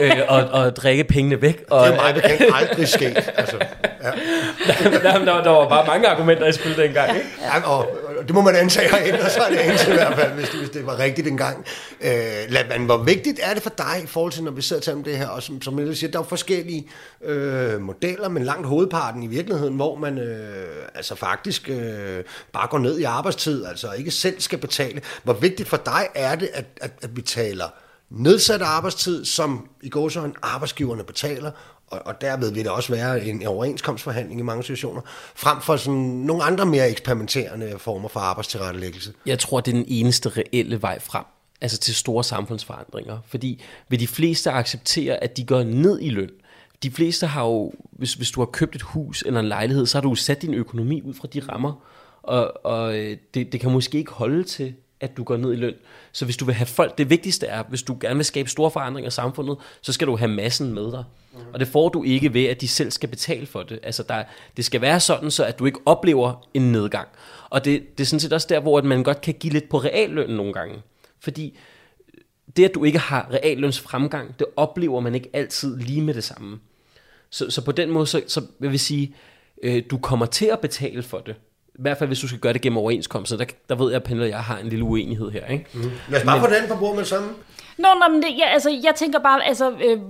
øh, og, og drikke pengene væk. Og, det er mig bekendt aldrig sket. Altså, ja. der, der, der, var bare mange argumenter i spil dengang. Ikke? Ja, og, og det må man antage har ændret sig det eneste i hvert fald, hvis det, hvis det var rigtigt engang. Øh, lad, man, hvor vigtigt er det for dig i forhold til, når vi sidder til det her, og som, som jeg siger, der er forskellige øh, modeller, men langt hovedparten i virkeligheden, hvor man øh, altså faktisk øh, bare går ned i arbejdstid, altså ikke selv skal betale. Hvor vigtigt for dig er det, at, at, at vi taler nedsat arbejdstid, som i går så en arbejdsgiverne betaler, og, og derved vil det også være en overenskomstforhandling i mange situationer, frem for sådan nogle andre mere eksperimenterende former for arbejdstilrettelæggelse. Jeg tror, det er den eneste reelle vej frem, altså til store samfundsforandringer, fordi vil de fleste acceptere, at de går ned i løn, de fleste har jo, hvis, hvis du har købt et hus eller en lejlighed, så har du sat din økonomi ud fra de rammer, og, og øh, det, det kan måske ikke holde til, at du går ned i løn. Så hvis du vil have folk, det vigtigste er, hvis du gerne vil skabe store forandringer i samfundet, så skal du have massen med dig. Mm. Og det får du ikke ved, at de selv skal betale for det. Altså der, det skal være sådan, så at du ikke oplever en nedgang. Og det, det er sådan set også der, hvor at man godt kan give lidt på reallønnen nogle gange. Fordi det, at du ikke har realløns fremgang, det oplever man ikke altid lige med det samme. Så, så på den måde, så, så vil vi sige, øh, du kommer til at betale for det I hvert fald, hvis du skal gøre det gennem overenskomster. Der, der ved jeg, at Pernille og jeg har en lille uenighed her. Ikke? Mm. Lad os bare få den på bordet med sammen. Nå, nå men det, ja, altså, jeg tænker bare, altså, øh,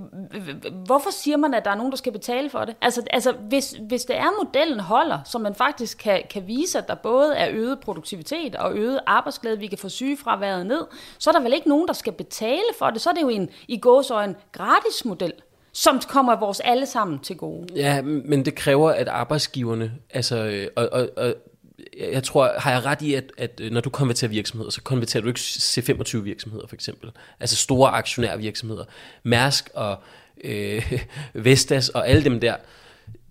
hvorfor siger man, at der er nogen, der skal betale for det? Altså, altså hvis, hvis det er, modellen holder, så man faktisk kan, kan vise, at der både er øget produktivitet og øget arbejdsglæde, vi kan få sygefraværet ned, så er der vel ikke nogen, der skal betale for det. Så er det jo en, i gåsøjne, gratis model som kommer vores alle sammen til gode. Ja, men det kræver, at arbejdsgiverne, altså, øh, og, og, og jeg tror, har jeg ret i, at, at når du konverterer virksomheder, så konverterer du ikke C25 virksomheder for eksempel. Altså store aktionærvirksomheder. Mærsk og øh, Vestas og alle dem der,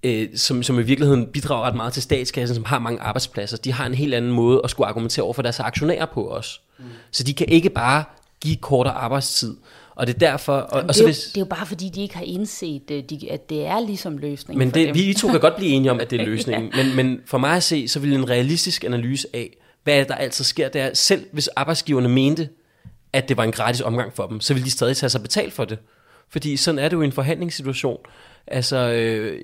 øh, som, som i virkeligheden bidrager ret meget til statskassen, som har mange arbejdspladser, de har en helt anden måde at skulle argumentere over for deres aktionærer på os. Mm. Så de kan ikke bare give kortere arbejdstid. Og det er derfor... Og, Jamen, og så det, er hvis, jo, det er jo bare fordi, de ikke har indset, øh, at det er ligesom løsningen Men det, vi to kan godt blive enige om, at det er løsningen. ja. men, men for mig at se, så vil en realistisk analyse af, hvad er der altid sker, det er, selv hvis arbejdsgiverne mente, at det var en gratis omgang for dem, så vil de stadig tage sig betalt for det. Fordi sådan er det jo i en forhandlingssituation. Altså, øh,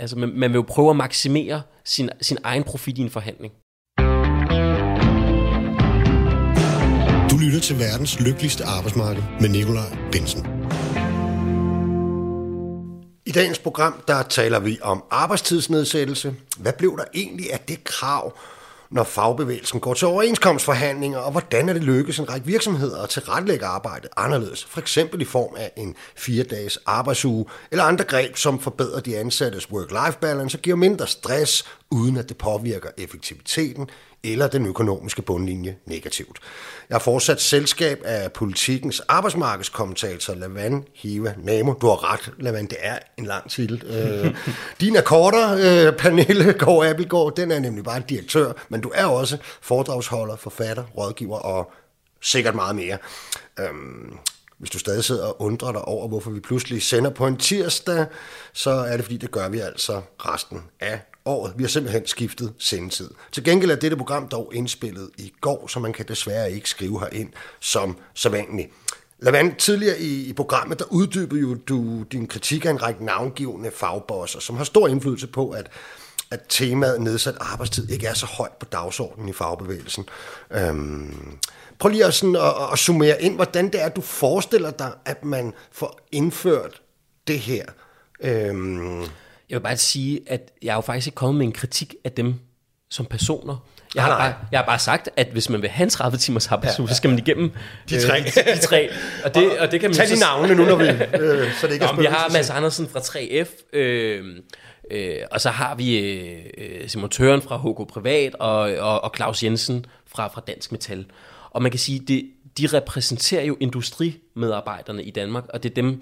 altså man, man vil jo prøve at maksimere sin, sin egen profit i en forhandling. Lytter til verdens lykkeligste arbejdsmarked med Nikolaj Bensen. I dagens program, der taler vi om arbejdstidsnedsættelse. Hvad blev der egentlig af det krav, når fagbevægelsen går til overenskomstforhandlinger, og hvordan er det lykkedes en række virksomheder at tilrettelægge arbejdet anderledes, for eksempel i form af en fire-dages arbejdsuge, eller andre greb, som forbedrer de ansattes work-life balance og giver mindre stress, uden at det påvirker effektiviteten eller den økonomiske bundlinje negativt. Jeg har fortsat selskab af politikens arbejdsmarkedskommentator Lavan Hiva Namo. Du har ret, Lavan, det er en lang titel. Øh, din akkorder, øh, Pernille Gård Abelgaard, den er nemlig bare direktør, men du er også foredragsholder, forfatter, rådgiver og sikkert meget mere. Øhm, hvis du stadig sidder og undrer dig over, hvorfor vi pludselig sender på en tirsdag, så er det fordi, det gør vi altså resten af året. Vi har simpelthen skiftet sendetid. Til gengæld er dette program dog indspillet i går, så man kan desværre ikke skrive herind som sædvanligt. Lavand, tidligere i, i programmet, der uddybede jo du din kritik af en række navngivende fagbosser, som har stor indflydelse på, at, at temaet nedsat arbejdstid ikke er så højt på dagsordenen i fagbevægelsen. Øhm, prøv lige at, sådan, at, at summere ind, hvordan det er, du forestiller dig, at man får indført det her. Øhm, jeg vil bare sige, at jeg er jo faktisk ikke kommet med en kritik af dem som personer. Jeg har, bare, jeg har bare sagt, at hvis man vil have en 30 timers arbejdsuge, ja, ja. så skal man igennem de tre. Øh, de, de tre. Og det, og det kan man Tag de navne nu, når vi... Øh, så det ikke Nå, vi har Mads Andersen fra 3F, øh, øh, og så har vi øh, Simon Tøren fra HK Privat, og, og, og Claus Jensen fra, fra Dansk Metal. Og man kan sige, det, de repræsenterer jo industrimedarbejderne i Danmark, og det er dem,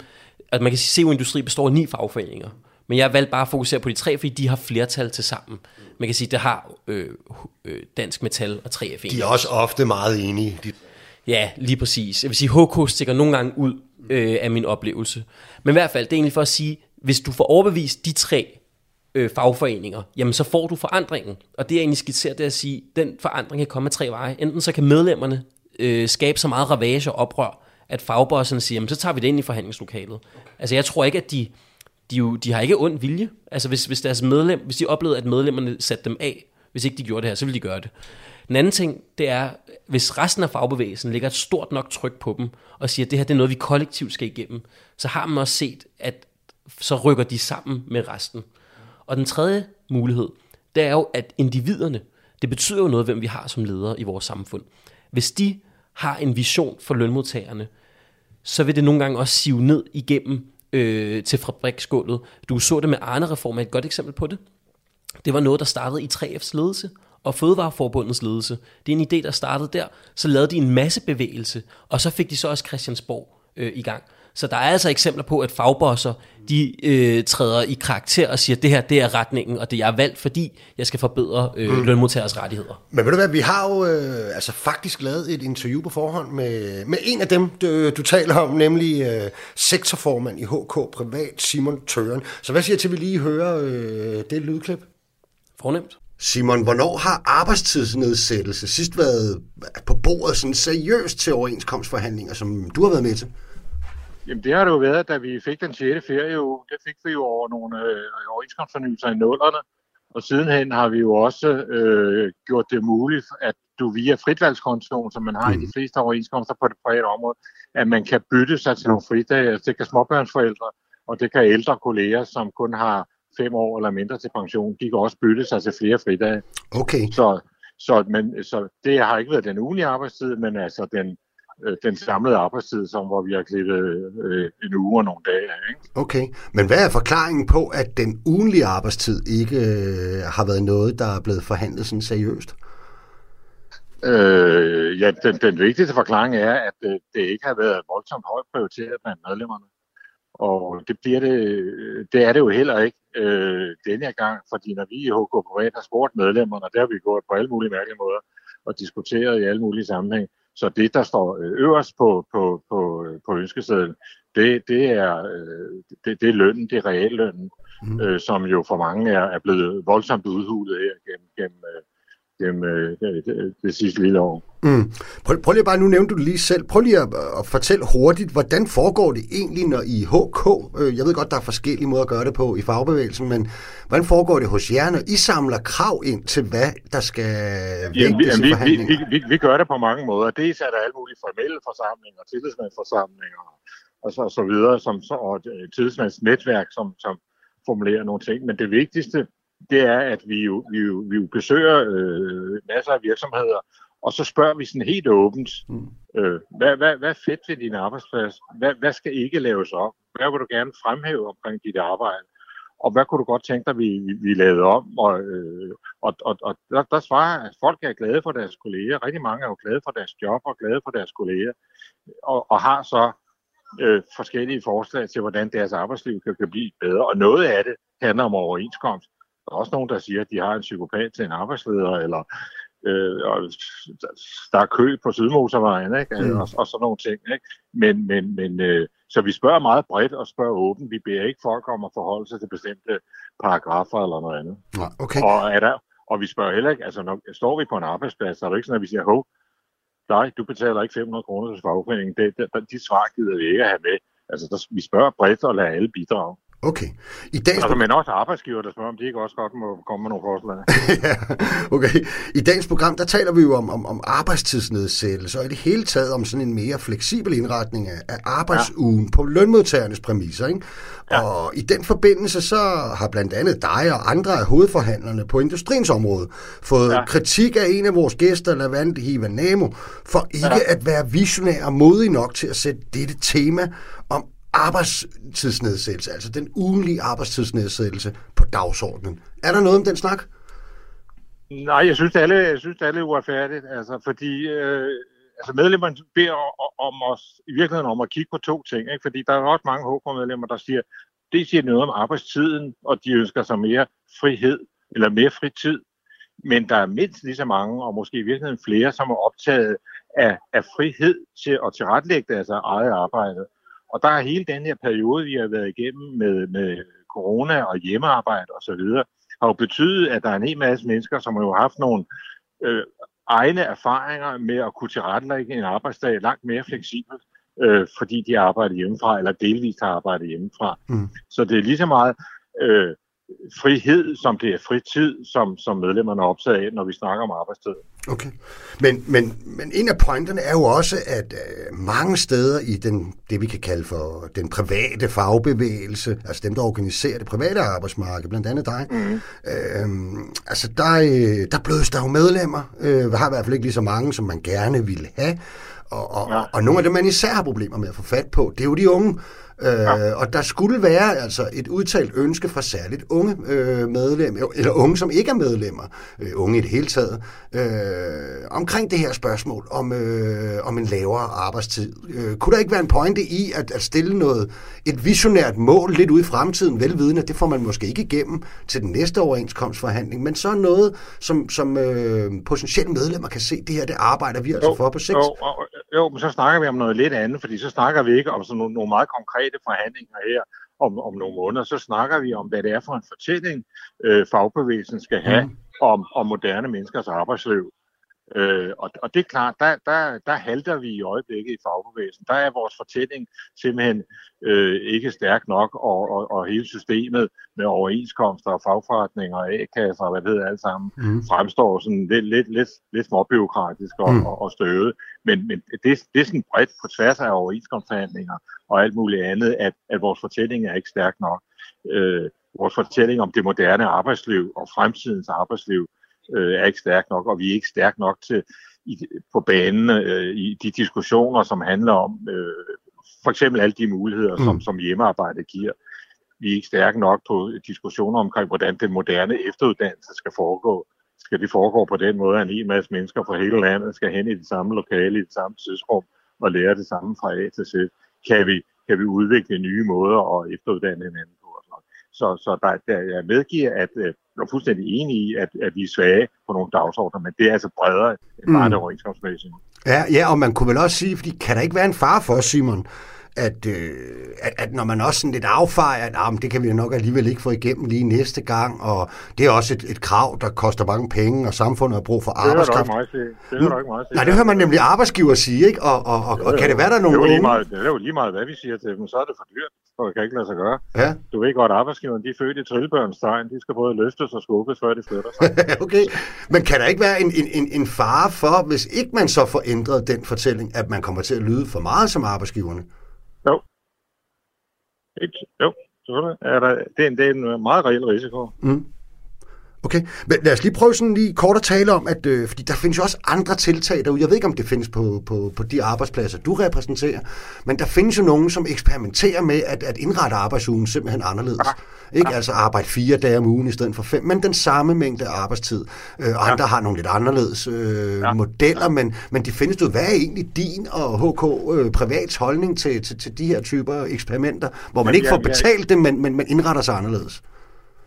at man kan sige, at Industri består af ni fagforeninger. Men jeg valgte bare at fokusere på de tre, fordi de har flertal til sammen. Man kan sige, det har øh, øh, Dansk Metal og 3F. De er også ofte meget enige. De... Ja, lige præcis. Jeg vil sige, HK stikker nogle gange ud øh, af min oplevelse. Men i hvert fald, det er egentlig for at sige, hvis du får overbevist de tre øh, fagforeninger, jamen så får du forandringen. Og det er egentlig skitseret, det er at sige, den forandring kan komme af tre veje. Enten så kan medlemmerne øh, skabe så meget ravage og oprør, at fagbosserne siger, jamen så tager vi det ind i forhandlingslokalet. Altså jeg tror ikke, at de de, jo, de har ikke ond vilje. Altså hvis, hvis deres medlem, hvis de oplevede, at medlemmerne satte dem af, hvis ikke de gjorde det her, så ville de gøre det. Den anden ting, det er, hvis resten af fagbevægelsen lægger et stort nok tryk på dem, og siger, at det her det er noget, vi kollektivt skal igennem, så har man også set, at så rykker de sammen med resten. Og den tredje mulighed, det er jo, at individerne, det betyder jo noget, hvem vi har som ledere i vores samfund. Hvis de har en vision for lønmodtagerne, så vil det nogle gange også sive ned igennem øh, til fabriksgulvet. Du så det med Arne-reformen, et godt eksempel på det. Det var noget, der startede i 3F's ledelse og Fødevareforbundets ledelse. Det er en idé, der startede der. Så lavede de en masse bevægelse, og så fik de så også Christiansborg øh, i gang. Så der er altså eksempler på, at fagbosser, de øh, træder i karakter og siger, det her det er retningen, og det er valgt, fordi jeg skal forbedre øh, mm. lønmodtagers rettigheder. Men ved du hvad, vi har jo øh, altså faktisk lavet et interview på forhånd med, med en af dem, du, du taler om, nemlig øh, sektorformand i HK Privat, Simon Tøren. Så hvad siger til, at vi lige hører øh, det lydklip? Fornemt. Simon, hvornår har arbejdstidsnedsættelse sidst været på bordet sådan seriøst til overenskomstforhandlinger, som du har været med til? Jamen det har det jo været, da vi fik den 6. ferie, det fik vi jo over nogle øh, overenskomstfornyelser i nullerne. Og sidenhen har vi jo også øh, gjort det muligt, at du via fritvalgskontoen, som man har mm. i de fleste overenskomster på det private område, at man kan bytte sig til nogle fridage. Altså, det kan småbørnsforældre, og det kan ældre kolleger, som kun har fem år eller mindre til pension, de kan også bytte sig til flere fridage. Okay. Så, så, men, så det har ikke været den ugenlige arbejdstid, men altså den, øh, den samlede arbejdstid, som hvor vi har klippet øh, en uge og nogle dage. Ikke? Okay, men hvad er forklaringen på, at den ugenlige arbejdstid ikke øh, har været noget, der er blevet forhandlet sådan seriøst? Øh, ja, den, den vigtigste forklaring er, at det, det ikke har været voldsomt højt prioriteret blandt medlemmerne. Og det bliver det, det er det jo heller ikke øh, denne gang, fordi når vi i HK Privat har spurgt medlemmerne, der har vi gået på alle mulige mærkelige måder og diskuteret i alle mulige sammenhæng. Så det, der står øverst på, på, på, på ønskesedlen, det, det, er, øh, det, det er lønnen, det er reallønnen, mm. øh, som jo for mange er, er blevet voldsomt udhulet her gennem, gennem øh, gennem øh, det, det, sidste lille år. Mm. Prøv, prøv lige bare, nu nævnte du det lige selv, prøv lige at, at fortælle hurtigt, hvordan foregår det egentlig, når I HK, øh, jeg ved godt, der er forskellige måder at gøre det på i fagbevægelsen, men hvordan foregår det hos jer, når I samler krav ind til, hvad der skal vægtes ja, vi, vi, vi, vi, vi gør det på mange måder. Dels er der alle mulige formelle forsamlinger, tillidsmandsforsamlinger og så, og så videre, som, så, og tillidsmandsnetværk, som, som formulerer nogle ting. Men det vigtigste, det er, at vi jo, vi jo, vi jo besøger øh, masser af virksomheder, og så spørger vi sådan helt åbent, mm. øh, hvad, hvad, hvad er fedt ved din arbejdsplads? Hvad, hvad skal ikke laves op? Hvad vil du gerne fremhæve omkring dit arbejde? Og hvad kunne du godt tænke dig, vi, vi lavede om? Og, øh, og, og, og der, der svarer, at folk er glade for deres kolleger. Rigtig mange er jo glade for deres job og glade for deres kolleger. Og, og har så øh, forskellige forslag til, hvordan deres arbejdsliv kan, kan blive bedre. Og noget af det handler om overenskomst. Der er også nogen, der siger, at de har en psykopat til en arbejdsleder, eller øh, og der er kø på Sydmotorvejen, ikke? Mm. Og, og sådan nogle ting. Ikke? Men, men, men øh, så vi spørger meget bredt og spørger åbent. Vi beder ikke folk om at forholde sig til bestemte paragrafer eller noget andet. Ja, okay. Og, er der, og vi spørger heller ikke, altså når står vi på en arbejdsplads, så er det ikke sådan, at vi siger, hov, nej, du betaler ikke 500 kroner til fagforeningen. Det, det, de svar gider vi ikke at have med. Altså, der, vi spørger bredt og lader alle bidrage. Okay. I dagens altså, men også arbejdsgiver, der spørger, om de ikke også godt må komme med nogle forslag. ja, okay. I dagens program, der taler vi jo om, om, om arbejdstidsnedsættelse, og i det hele taget om sådan en mere fleksibel indretning af, af arbejdsugen ja. på lønmodtagernes præmisser. Ikke? Ja. Og i den forbindelse, så har blandt andet dig og andre af hovedforhandlerne på industriens område fået ja. kritik af en af vores gæster, Lavande Hivanamo, for ikke ja. at være visionær og modig nok til at sætte dette tema arbejdstidsnedsættelse, altså den ugenlige arbejdstidsnedsættelse på dagsordenen. Er der noget om den snak? Nej, jeg synes, alle, jeg synes, alle er uretfærdigt, altså, fordi øh, altså medlemmerne beder om os, i virkeligheden om at kigge på to ting, ikke? fordi der er også mange HK-medlemmer, der siger, det siger noget om arbejdstiden, og de ønsker sig mere frihed, eller mere fritid, men der er mindst lige så mange, og måske i virkeligheden flere, som er optaget af, af frihed til at tilrettelægge deres eget arbejde. Og der er hele den her periode, vi har været igennem med, med corona og hjemmearbejde osv., har jo betydet, at der er en hel masse mennesker, som har jo haft nogle øh, egne erfaringer med at kunne tilrettelægge en arbejdsdag langt mere fleksibelt, øh, fordi de arbejder hjemmefra, eller delvist har arbejdet hjemmefra. Mm. Så det er lige så meget øh, frihed, som det er fritid, som, som medlemmerne er optaget af, når vi snakker om arbejdstid. Okay. Men, men, men en af pointerne er jo også, at øh, mange steder i den, det, vi kan kalde for den private fagbevægelse, altså dem, der organiserer det private arbejdsmarked, blandt andet dig, mm. øh, altså der, øh, der blødes der jo medlemmer. Øh, har i hvert fald ikke lige så mange, som man gerne ville have. Og, og, ja. og nogle af dem, man især har problemer med at få fat på, det er jo de unge, Ja. Øh, og der skulle være altså et udtalt ønske fra særligt unge øh, medlemmer, eller unge, som ikke er medlemmer, øh, unge i det hele taget, øh, omkring det her spørgsmål om, øh, om en lavere arbejdstid. Øh, kunne der ikke være en pointe i at, at stille noget, et visionært mål lidt ud i fremtiden, velvidende, det får man måske ikke igennem til den næste overenskomstforhandling, men så noget, som, som øh, potentielle medlemmer kan se, det her, det arbejder vi altså for på sigt. Jo, jo, men så snakker vi om noget lidt andet, fordi så snakker vi ikke om sådan nogle, nogle meget konkrete konkrete forhandlinger her om, om nogle måneder, så snakker vi om, hvad det er for en fortælling, øh, fagbevægelsen skal have mm. om, om moderne menneskers arbejdsliv. Øh, og, og det er klart, der, der, der halter vi i øjeblikket i fagbevægelsen. Der er vores fortælling simpelthen øh, ikke stærk nok, og, og, og hele systemet med overenskomster og fagforretninger og A-kasser og hvad det hedder alt sammen, mm. fremstår sådan lidt, lidt, lidt, lidt småbyråkratisk og, mm. og, og støvet. Men, men det, det er sådan bredt på tværs af overenskomstforhandlinger og alt muligt andet, at, at vores fortælling er ikke stærk nok. Øh, vores fortælling om det moderne arbejdsliv og fremtidens arbejdsliv øh, er ikke stærk nok, og vi er ikke stærk nok til i, på banen øh, i de diskussioner, som handler om øh, for eksempel alle de muligheder, som, mm. som hjemmearbejde giver. Vi er ikke stærke nok på diskussioner omkring, hvordan den moderne efteruddannelse skal foregå. Skal det foregå på den måde, at en masse mennesker fra hele landet skal hen i det samme lokale, i det samme tidsrum og lære det samme fra A til Z? Kan vi, kan vi udvikle nye måder at efteruddanne hinanden Så, så der, der, jeg medgiver, at øh, jeg er fuldstændig enig i, at, at vi er svage på nogle dagsordner, men det er altså bredere end bare mm. det overenskomstmæssige. Ja, ja, og man kunne vel også sige, fordi kan der ikke være en far for os, Simon, at, øh, at, at når man også sådan lidt affejer, at ah, det kan vi nok alligevel ikke få igennem lige næste gang, og det er også et, et krav, der koster mange penge, og samfundet har brug for arbejdskraft. Det er det er ikke meget Nej, det hører man nemlig arbejdsgiver sige, ikke? Og, og, og, og kan det være, der er nogle det er, lige meget, det er jo lige meget, hvad vi siger til dem, så er det for dyrt, og det kan ikke lade sig gøre. Ja. Du ved godt, arbejdsgiveren, de er født i trillebørnstegn, de skal både løftes og skubbes, før de flytter sig. okay, men kan der ikke være en, en, en, en fare for, hvis ikke man så får ændret den fortælling, at man kommer til at lyde for meget som arbejdsgiverne? Jo. Et, jo, selvfølgelig er der, det er en, det er en meget reel risiko. Mm. Okay, men lad os lige prøve sådan lige kort at tale om, at øh, fordi der findes jo også andre tiltag derude. Jeg ved ikke, om det findes på, på, på de arbejdspladser, du repræsenterer, men der findes jo nogen, som eksperimenterer med at, at indrette arbejdsugen simpelthen anderledes. Ja. Ikke? Altså arbejde fire dage om ugen i stedet for fem, men den samme mængde arbejdstid. Øh, andre ja. har nogle lidt anderledes øh, ja. modeller, men, men de findes jo. Hvad er egentlig din og HK øh, privats holdning til, til, til de her typer eksperimenter, hvor man ikke får betalt det, men, men man indretter sig anderledes?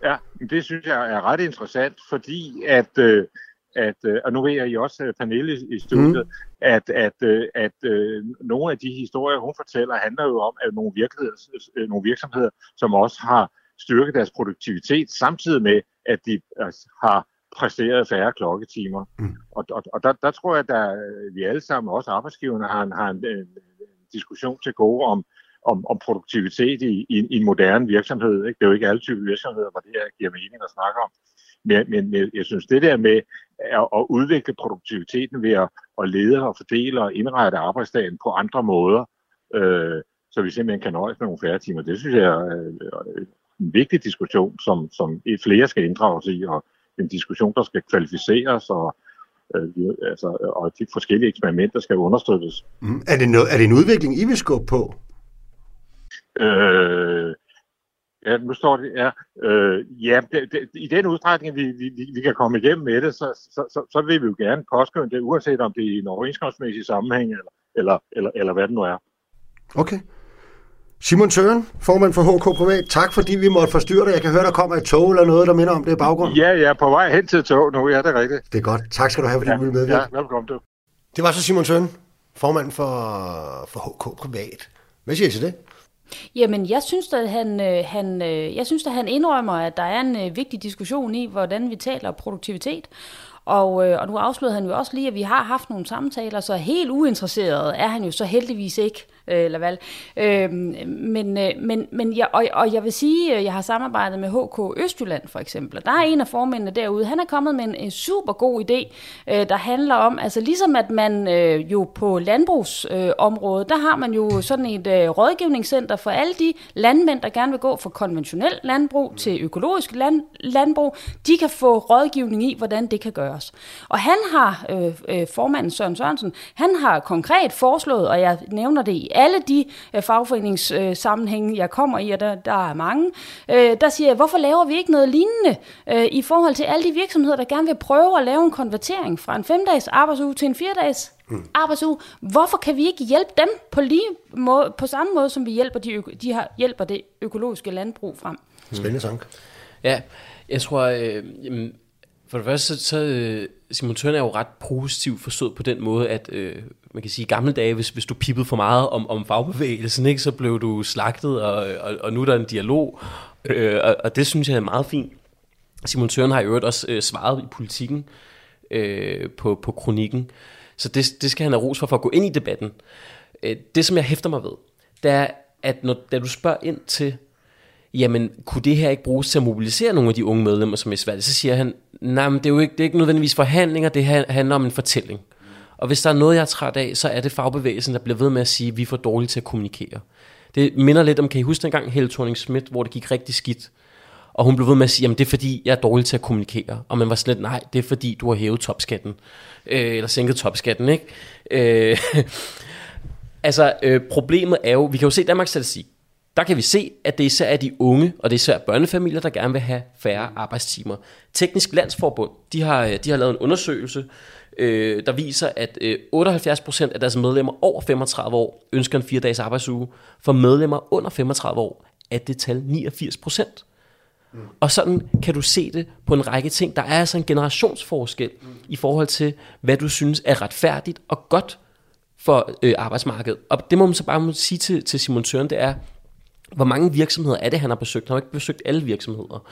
Ja, det synes jeg er ret interessant, fordi at, øh, at øh, og nu ved jeg, at I også er panel i studiet, mm. at, at, øh, at, at nogle af de historier, hun fortæller, handler jo om, at nogle, virksomheder, nogle virksomheder, som også har styrket deres produktivitet, samtidig med, at de altså, har præsteret færre klokketimer. Mm. Og, og, og der, der tror jeg, at der, vi alle sammen, også arbejdsgiverne, har en, har en, en diskussion til gode om, om, om produktivitet i, i, i en moderne virksomhed. Ikke? Det er jo ikke alle typer virksomheder, hvor det her giver mening at snakke om. Men, men jeg synes, det der med at, at udvikle produktiviteten ved at, at lede og fordele og indrette arbejdsdagen på andre måder, øh, så vi simpelthen kan nøjes med nogle færre timer, det synes jeg er øh, en vigtig diskussion, som, som flere skal inddrages i, og en diskussion, der skal kvalificeres og øh, altså, og de forskellige eksperimenter skal understøttes. Mm. Er, det noget, er det en udvikling, I vil skubbe på? Øh, ja, nu står det, ja, øh, ja det, det, i den udstrækning, vi, vi, vi kan komme igennem med det, så, så, så, så vil vi jo gerne påskynde det, uanset om det er i en overenskomstmæssig sammenhæng, eller, eller, eller, eller hvad det nu er. Okay. Simon Søren, formand for HK Privat, tak fordi vi måtte forstyrre dig. Jeg kan høre, der kommer et tog eller noget, der minder om det i baggrunden. Ja, ja, på vej hen til tog nu, ja, det er rigtigt. Det er godt. Tak skal du have, fordi ja, du ville medvirke. Ja, velkommen du. Det var så Simon Søren, formand for, for HK Privat. Hvad siger I til det? Jamen, jeg synes, at han, øh, han, øh, jeg synes, at han indrømmer, at der er en øh, vigtig diskussion i, hvordan vi taler produktivitet. Og, øh, og nu afslørede han jo også lige, at vi har haft nogle samtaler, så helt uinteresseret er han jo så heldigvis ikke øh, Laval. Øh, men, øh, men, men jeg, og, og jeg vil sige, at jeg har samarbejdet med HK Østjylland for eksempel. Der er en af formændene derude, han er kommet med en, en super god idé, øh, der handler om, altså ligesom at man øh, jo på landbrugsområdet, øh, der har man jo sådan et øh, rådgivningscenter for alle de landmænd, der gerne vil gå fra konventionel landbrug til økologisk land, landbrug. De kan få rådgivning i, hvordan det kan gøres. Og han har, øh, øh, formanden Søren Sørensen, han har konkret foreslået, og jeg nævner det i alle de øh, fagforeningssammenhænge, jeg kommer i, og der, der er mange, øh, der siger jeg, hvorfor laver vi ikke noget lignende øh, i forhold til alle de virksomheder, der gerne vil prøve at lave en konvertering fra en femdages arbejdsuge til en firedages mm. arbejdsuge. Hvorfor kan vi ikke hjælpe dem på, lige måde, på samme måde, som vi hjælper, de, de har, hjælper det økologiske landbrug frem? Spændende sang. Ja, jeg tror, øh, jamen, for det første, så, så øh, Simon Tørn er jo ret positivt forstået på den måde, at øh, man kan sige, i gamle dage, hvis, hvis du pippede for meget om, om fagbevægelsen, ikke, så blev du slagtet, og, og, og nu er der en dialog, øh, og, og det synes jeg er meget fint. Simon Tøren har i øvrigt også øh, svaret i politikken, øh, på, på kronikken. Så det, det skal han have ros for, for at gå ind i debatten. Øh, det, som jeg hæfter mig ved, det er, at når, da du spørger ind til, jamen, kunne det her ikke bruges til at mobilisere nogle af de unge medlemmer, som er svært, så siger han, nej, men det er jo ikke, det er ikke nødvendigvis forhandlinger, det handler om en fortælling. Og hvis der er noget, jeg er træt af, så er det fagbevægelsen, der bliver ved med at sige, at vi er for dårlige til at kommunikere. Det minder lidt om, kan I huske dengang Helle thorning Schmidt, hvor det gik rigtig skidt? Og hun blev ved med at sige, jamen det er fordi, jeg er dårlig til at kommunikere. Og man var slet, nej, det er fordi, du har hævet topskatten. Øh, eller sænket topskatten, ikke? Øh, altså, øh, problemet er jo, vi kan jo se Danmarks statistik. Der kan vi se, at det især er de unge, og det er især børnefamilier, der gerne vil have færre arbejdstimer. Teknisk Landsforbund, de har, øh, de har lavet en undersøgelse, øh, der viser, at øh, 78% af deres medlemmer over 35 år ønsker en 4-dages arbejdsuge. For medlemmer under 35 år er det tal 89%. Mm. Og sådan kan du se det på en række ting. Der er altså en generationsforskel mm. i forhold til, hvad du synes er retfærdigt og godt for øh, arbejdsmarkedet. Og det må man så bare sige til, til Simon Søren, det er, hvor mange virksomheder er det, han har besøgt? Han har ikke besøgt alle virksomheder.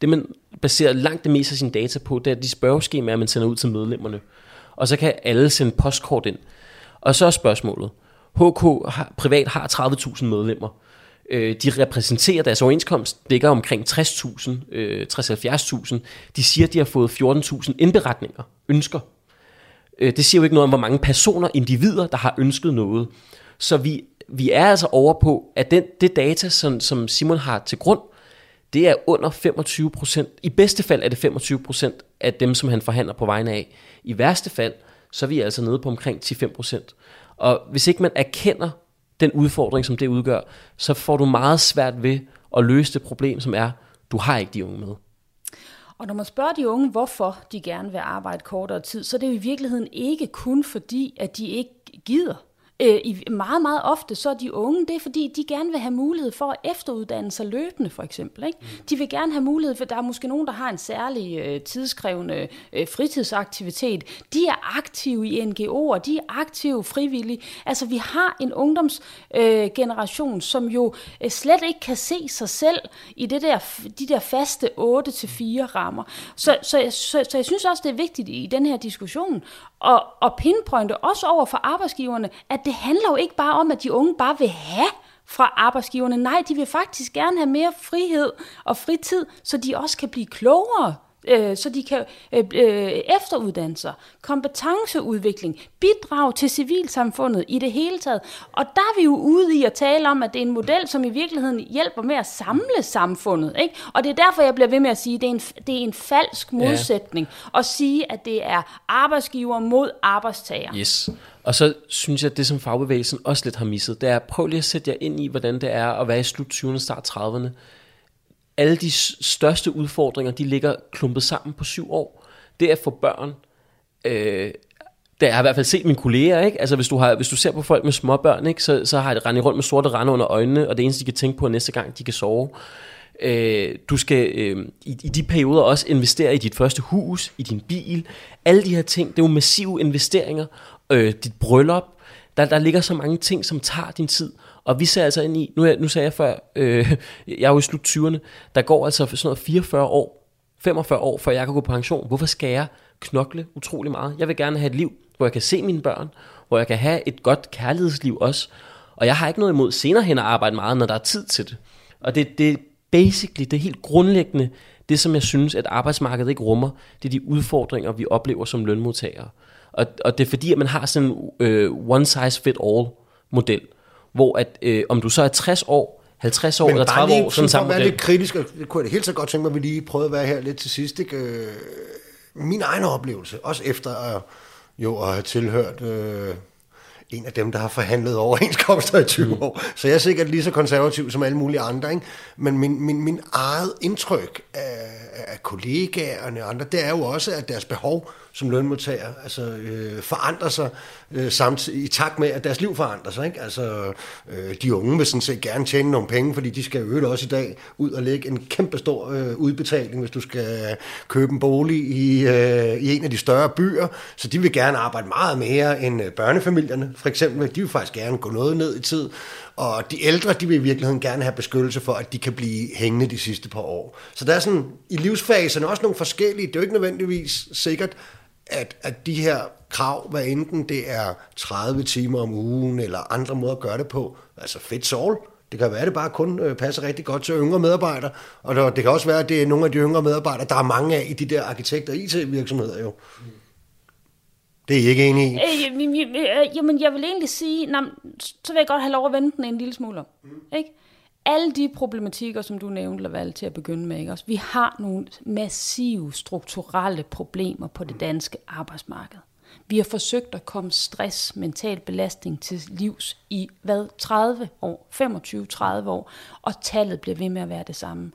Det, man baserer langt det meste af sin data på, det er de spørgeskemaer, man sender ud til medlemmerne. Og så kan alle sende postkort ind. Og så er spørgsmålet, HK har, privat har 30.000 medlemmer. Øh, de repræsenterer deres overenskomst, ligger omkring 60.000, øh, 60-70.000. De siger, de har fået 14.000 indberetninger, ønsker. Øh, det siger jo ikke noget om, hvor mange personer, individer, der har ønsket noget. Så vi, vi er altså over på, at den, det data, som, som Simon har til grund, det er under 25 procent. I bedste fald er det 25 procent af dem, som han forhandler på vegne af. I værste fald, så er vi altså nede på omkring 10-5 procent. Og hvis ikke man erkender den udfordring, som det udgør, så får du meget svært ved at løse det problem, som er, du har ikke de unge med. Og når man spørger de unge, hvorfor de gerne vil arbejde kortere tid, så er det jo i virkeligheden ikke kun fordi, at de ikke gider. Øh, i, meget, meget ofte så er de unge, det er fordi, de gerne vil have mulighed for at efteruddanne sig løbende, for eksempel. Ikke? Mm. De vil gerne have mulighed for, der er måske nogen, der har en særlig øh, tidskrævende øh, fritidsaktivitet. De er aktive i NGO'er, de er aktive frivillige. Altså, vi har en ungdomsgeneration, øh, som jo øh, slet ikke kan se sig selv i det der, de der faste 8-4 rammer. Så, så, så, så jeg synes også, det er vigtigt i den her diskussion og, og pinpointe også over for arbejdsgiverne, at det handler jo ikke bare om, at de unge bare vil have fra arbejdsgiverne. Nej, de vil faktisk gerne have mere frihed og fritid, så de også kan blive klogere øh, så de kan øh, øh, efteruddanne sig, kompetenceudvikling, bidrage til civilsamfundet i det hele taget. Og der er vi jo ude i at tale om, at det er en model, som i virkeligheden hjælper med at samle samfundet. Ikke? Og det er derfor, jeg bliver ved med at sige, at det er en, det er en falsk modsætning ja. at sige, at det er arbejdsgiver mod arbejdstager. Yes. Og så synes jeg, at det som fagbevægelsen også lidt har misset, det er, prøv lige at sætte jer ind i, hvordan det er at være i slut 20'erne, start 30'erne alle de største udfordringer, de ligger klumpet sammen på syv år. Det er for børn. Øh, det har jeg i hvert fald set mine kolleger, ikke? Altså hvis du, har, hvis du ser på folk med små børn, ikke? Så, så har de rendet rundt med sorte rande under øjnene, og det eneste, de kan tænke på, er næste gang, de kan sove. Øh, du skal øh, i, i de perioder også investere i dit første hus, i din bil. Alle de her ting, det er jo massive investeringer. Øh, dit bryllup, der, der ligger så mange ting, som tager din tid. Og vi ser altså ind i, nu, nu sagde jeg før, øh, jeg er jo i slut 20'erne, der går altså sådan noget 44 år, 45 år, før jeg kan gå på pension. Hvorfor skal jeg knokle utrolig meget? Jeg vil gerne have et liv, hvor jeg kan se mine børn, hvor jeg kan have et godt kærlighedsliv også. Og jeg har ikke noget imod senere hen at arbejde meget, når der er tid til det. Og det, det er basically, det er helt grundlæggende, det som jeg synes, at arbejdsmarkedet ikke rummer, det er de udfordringer, vi oplever som lønmodtagere. Og, og det er fordi, at man har sådan en øh, one size fit all model hvor at, øh, om du så er 60 år, 50 år eller 30 lige, år, sådan samme model. lidt kritisk, og det kunne jeg helt så godt tænke mig, at vi lige prøvede at være her lidt til sidst. Ikke? Øh, min egen oplevelse, også efter at, jo at have tilhørt øh, en af dem, der har forhandlet overenskomster i 20 mm. år. Så jeg er sikkert lige så konservativ som alle mulige andre. Ikke? Men min, min, min eget indtryk af, af kollegaerne og andre, det er jo også, at deres behov som lønmodtager altså, øh, forandrer sig øh, samtidig, i takt med, at deres liv forandrer sig. Ikke? Altså, øh, de unge vil sådan set gerne tjene nogle penge, fordi de skal jo også i dag ud og lægge en kæmpe stor øh, udbetaling, hvis du skal købe en bolig i, øh, i en af de større byer. Så de vil gerne arbejde meget mere end øh, børnefamilierne, for eksempel. De vil faktisk gerne gå noget ned i tid. Og de ældre, de vil i virkeligheden gerne have beskyttelse for, at de kan blive hængende de sidste par år. Så der er sådan, i livsfaserne også nogle forskellige, det er jo ikke nødvendigvis sikkert, at, at de her krav, hvad enten det er 30 timer om ugen, eller andre måder at gøre det på, altså fedt all, det kan være, at det bare kun øh, passer rigtig godt til yngre medarbejdere, og det kan også være, at det er nogle af de yngre medarbejdere, der er mange af i de der arkitekt- og IT-virksomheder jo. Det er I ikke enige i? Øh, jamen, jeg vil egentlig sige, nej, så vil jeg godt have lov at vente den en lille smule om. Mm. Ikke? Alle de problematikker, som du nævnte, Laval, til at begynde med, ikke? Også, vi har nogle massive strukturelle problemer på det danske arbejdsmarked. Vi har forsøgt at komme stress, mental belastning til livs i hvad 30 år, 25-30 år, og tallet bliver ved med at være det samme.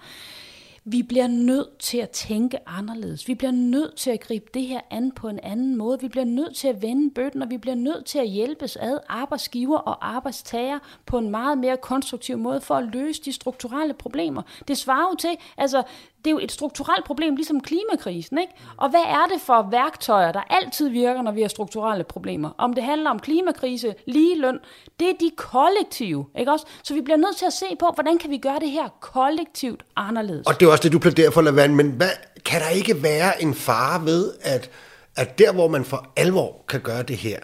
Vi bliver nødt til at tænke anderledes. Vi bliver nødt til at gribe det her an på en anden måde. Vi bliver nødt til at vende bøtten, og vi bliver nødt til at hjælpes ad arbejdsgiver og arbejdstager på en meget mere konstruktiv måde for at løse de strukturelle problemer. Det svarer jo til, altså det er jo et strukturelt problem, ligesom klimakrisen. Ikke? Og hvad er det for værktøjer, der altid virker, når vi har strukturelle problemer? Om det handler om klimakrise, ligeløn, det er de kollektive. Ikke også? Så vi bliver nødt til at se på, hvordan kan vi gøre det her kollektivt anderledes. Og det er også det, du plæderer for, Lavand, men hvad, kan der ikke være en fare ved, at, at der, hvor man for alvor kan gøre det her,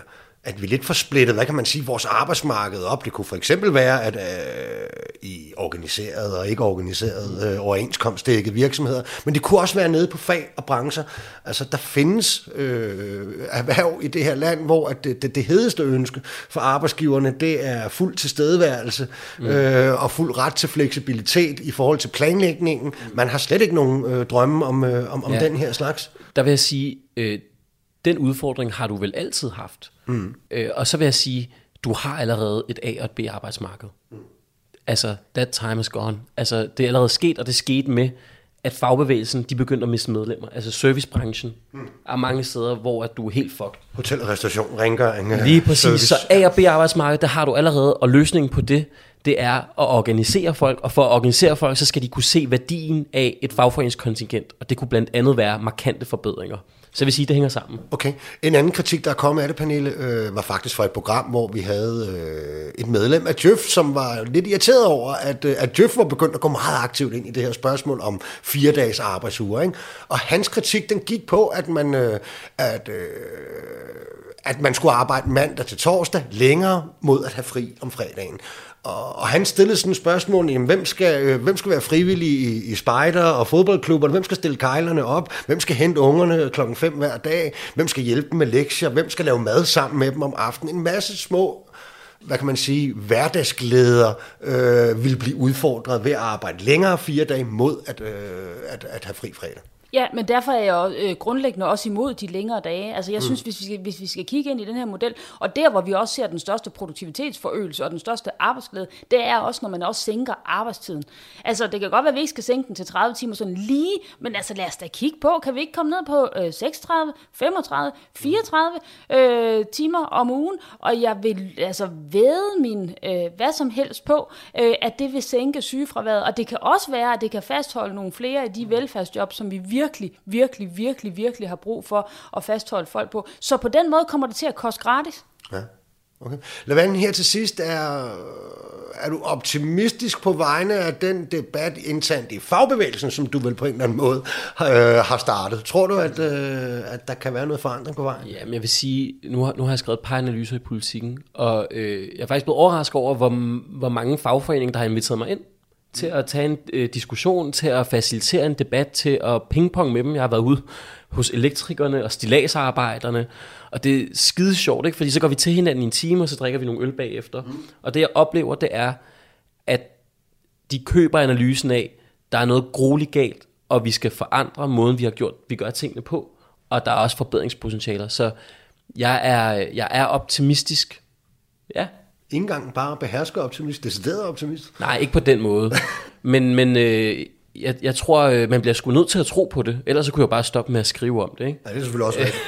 at vi lidt får splittet, hvad kan man sige, vores arbejdsmarked op. Det kunne for eksempel være, at øh, i organiseret og ikke organiseret øh, overenskomstdækket virksomheder, men det kunne også være nede på fag og brancher. Altså, der findes øh, erhverv i det her land, hvor at det, det, det hedeste ønske for arbejdsgiverne, det er fuld tilstedeværelse mm. øh, og fuld ret til fleksibilitet i forhold til planlægningen. Man har slet ikke nogen øh, drømme om, øh, om, om ja. den her slags. Der vil jeg sige, øh, den udfordring har du vel altid haft. Mm. Øh, og så vil jeg sige, du har allerede et A- og et B-arbejdsmarked. Mm. Altså, that time is gone. Altså, det er allerede sket, og det skete med, at fagbevægelsen, de begyndte at miste medlemmer. Altså servicebranchen mm. er mange steder, hvor at du er helt fucked. Hotel, restauration, rengøring, Lige præcis. Service. Så A- og B-arbejdsmarked, der har du allerede, og løsningen på det, det er at organisere folk, og for at organisere folk, så skal de kunne se værdien af et fagforeningskontingent, og det kunne blandt andet være markante forbedringer. Så jeg vil sige, at det hænger sammen. Okay. En anden kritik, der er kommet af det, Pernille, øh, var faktisk fra et program, hvor vi havde øh, et medlem af Jøf, som var lidt irriteret over, at, øh, at Jøf var begyndt at gå meget aktivt ind i det her spørgsmål om fire dages arbejdsuger. Ikke? Og hans kritik, den gik på, at man, øh, at, øh, at man skulle arbejde mandag til torsdag længere mod at have fri om fredagen. Og, og han stillede sådan et spørgsmål, jamen, hvem, skal, øh, hvem skal være frivillig i, i spejder og fodboldklubber? Hvem skal stille kejlerne op? Hvem skal hente ungerne klokken 5 hver dag? Hvem skal hjælpe dem med lektier? Hvem skal lave mad sammen med dem om aftenen? En masse små hvad kan man sige, hverdagsglæder øh, vil blive udfordret ved at arbejde længere fire dage mod at, øh, at, at have fri fredag. Ja, men derfor er jeg jo, øh, grundlæggende også imod de længere dage. Altså jeg mm. synes, hvis vi, skal, hvis vi skal kigge ind i den her model, og der hvor vi også ser den største produktivitetsforøgelse og den største arbejdsglæde, det er også, når man også sænker arbejdstiden. Altså det kan godt være, at vi ikke skal sænke den til 30 timer sådan lige, men altså lad os da kigge på, kan vi ikke komme ned på øh, 36, 35, 34 øh, timer om ugen, og jeg vil altså ved min øh, hvad som helst på, øh, at det vil sænke sygefraværet, og det kan også være, at det kan fastholde nogle flere af de velfærdsjobs, som vi virkelig virkelig, virkelig, virkelig, virkelig har brug for at fastholde folk på. Så på den måde kommer det til at koste gratis. Ja. Okay. Lavanden her til sidst, er, er du optimistisk på vegne af den debat internt i fagbevægelsen, som du vel på en eller anden måde øh, har startet? Tror du, at, øh, at der kan være noget forandring på vejen? Ja, men jeg vil sige, nu har, nu har jeg skrevet et par analyser i politikken, og øh, jeg er faktisk blevet overrasket over, hvor, hvor mange fagforeninger, der har inviteret mig ind til at tage en øh, diskussion, til at facilitere en debat, til at pingpong med dem. Jeg har været ude hos elektrikerne og stilasarbejderne, og det er skide sjovt, ikke? fordi så går vi til hinanden i en time, og så drikker vi nogle øl bagefter. Mm. Og det jeg oplever, det er, at de køber analysen af, der er noget grueligt galt, og vi skal forandre måden, vi har gjort, vi gør tingene på, og der er også forbedringspotentialer. Så jeg er, jeg er optimistisk. Ja, ikke engang bare behersker optimist, decideret optimist? Nej, ikke på den måde. men men øh, jeg, jeg tror, øh, man bliver sgu nødt til at tro på det. Ellers så kunne jeg bare stoppe med at skrive om det. Ikke? Ja, det er selvfølgelig også rigtigt.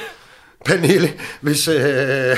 Pernille, hvis, øh,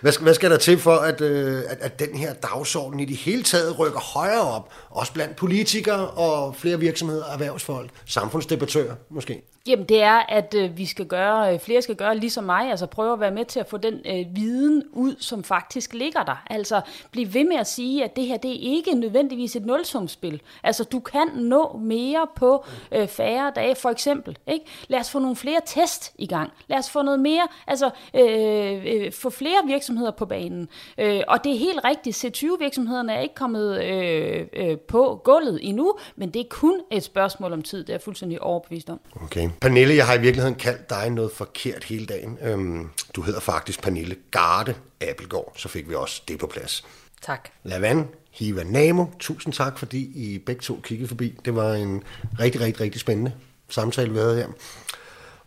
hvad, skal, hvad skal der til for, at, øh, at, at den her dagsorden i det hele taget rykker højere op, også blandt politikere og flere virksomheder, erhvervsfolk, samfundsdebattører måske? Jamen det er, at øh, vi skal gøre, øh, flere skal gøre ligesom mig, altså prøve at være med til at få den øh, viden ud, som faktisk ligger der. Altså blive ved med at sige, at det her det er ikke nødvendigvis et nulsumsspil. Altså du kan nå mere på øh, færre dage, for eksempel. Ikke? Lad os få nogle flere test i gang. Lad os få noget mere, altså øh, øh, få flere virksomheder på banen. Øh, og det er helt rigtigt, C20-virksomhederne er ikke kommet øh, øh, på gulvet endnu, men det er kun et spørgsmål om tid, det er jeg fuldstændig overbevist om. Okay. Pernille, jeg har i virkeligheden kaldt dig noget forkert hele dagen. Øhm, du hedder faktisk Pernille Garde Abelgaard, så fik vi også det på plads. Tak. Lavan, Hiva Namo, tusind tak, fordi I begge to kiggede forbi. Det var en rigtig, rigtig, rigtig spændende samtale, vi havde her.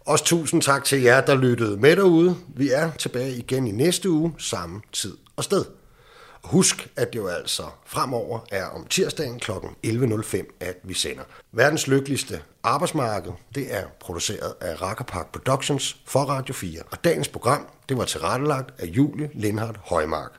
Også tusind tak til jer, der lyttede med derude. Vi er tilbage igen i næste uge, samme tid og sted. Husk, at det jo altså fremover er om tirsdagen kl. 11.05, at vi sender. Verdens lykkeligste arbejdsmarked, det er produceret af Rackerpark Productions for Radio 4. Og dagens program, det var tilrettelagt af Julie Lindhardt Højmark.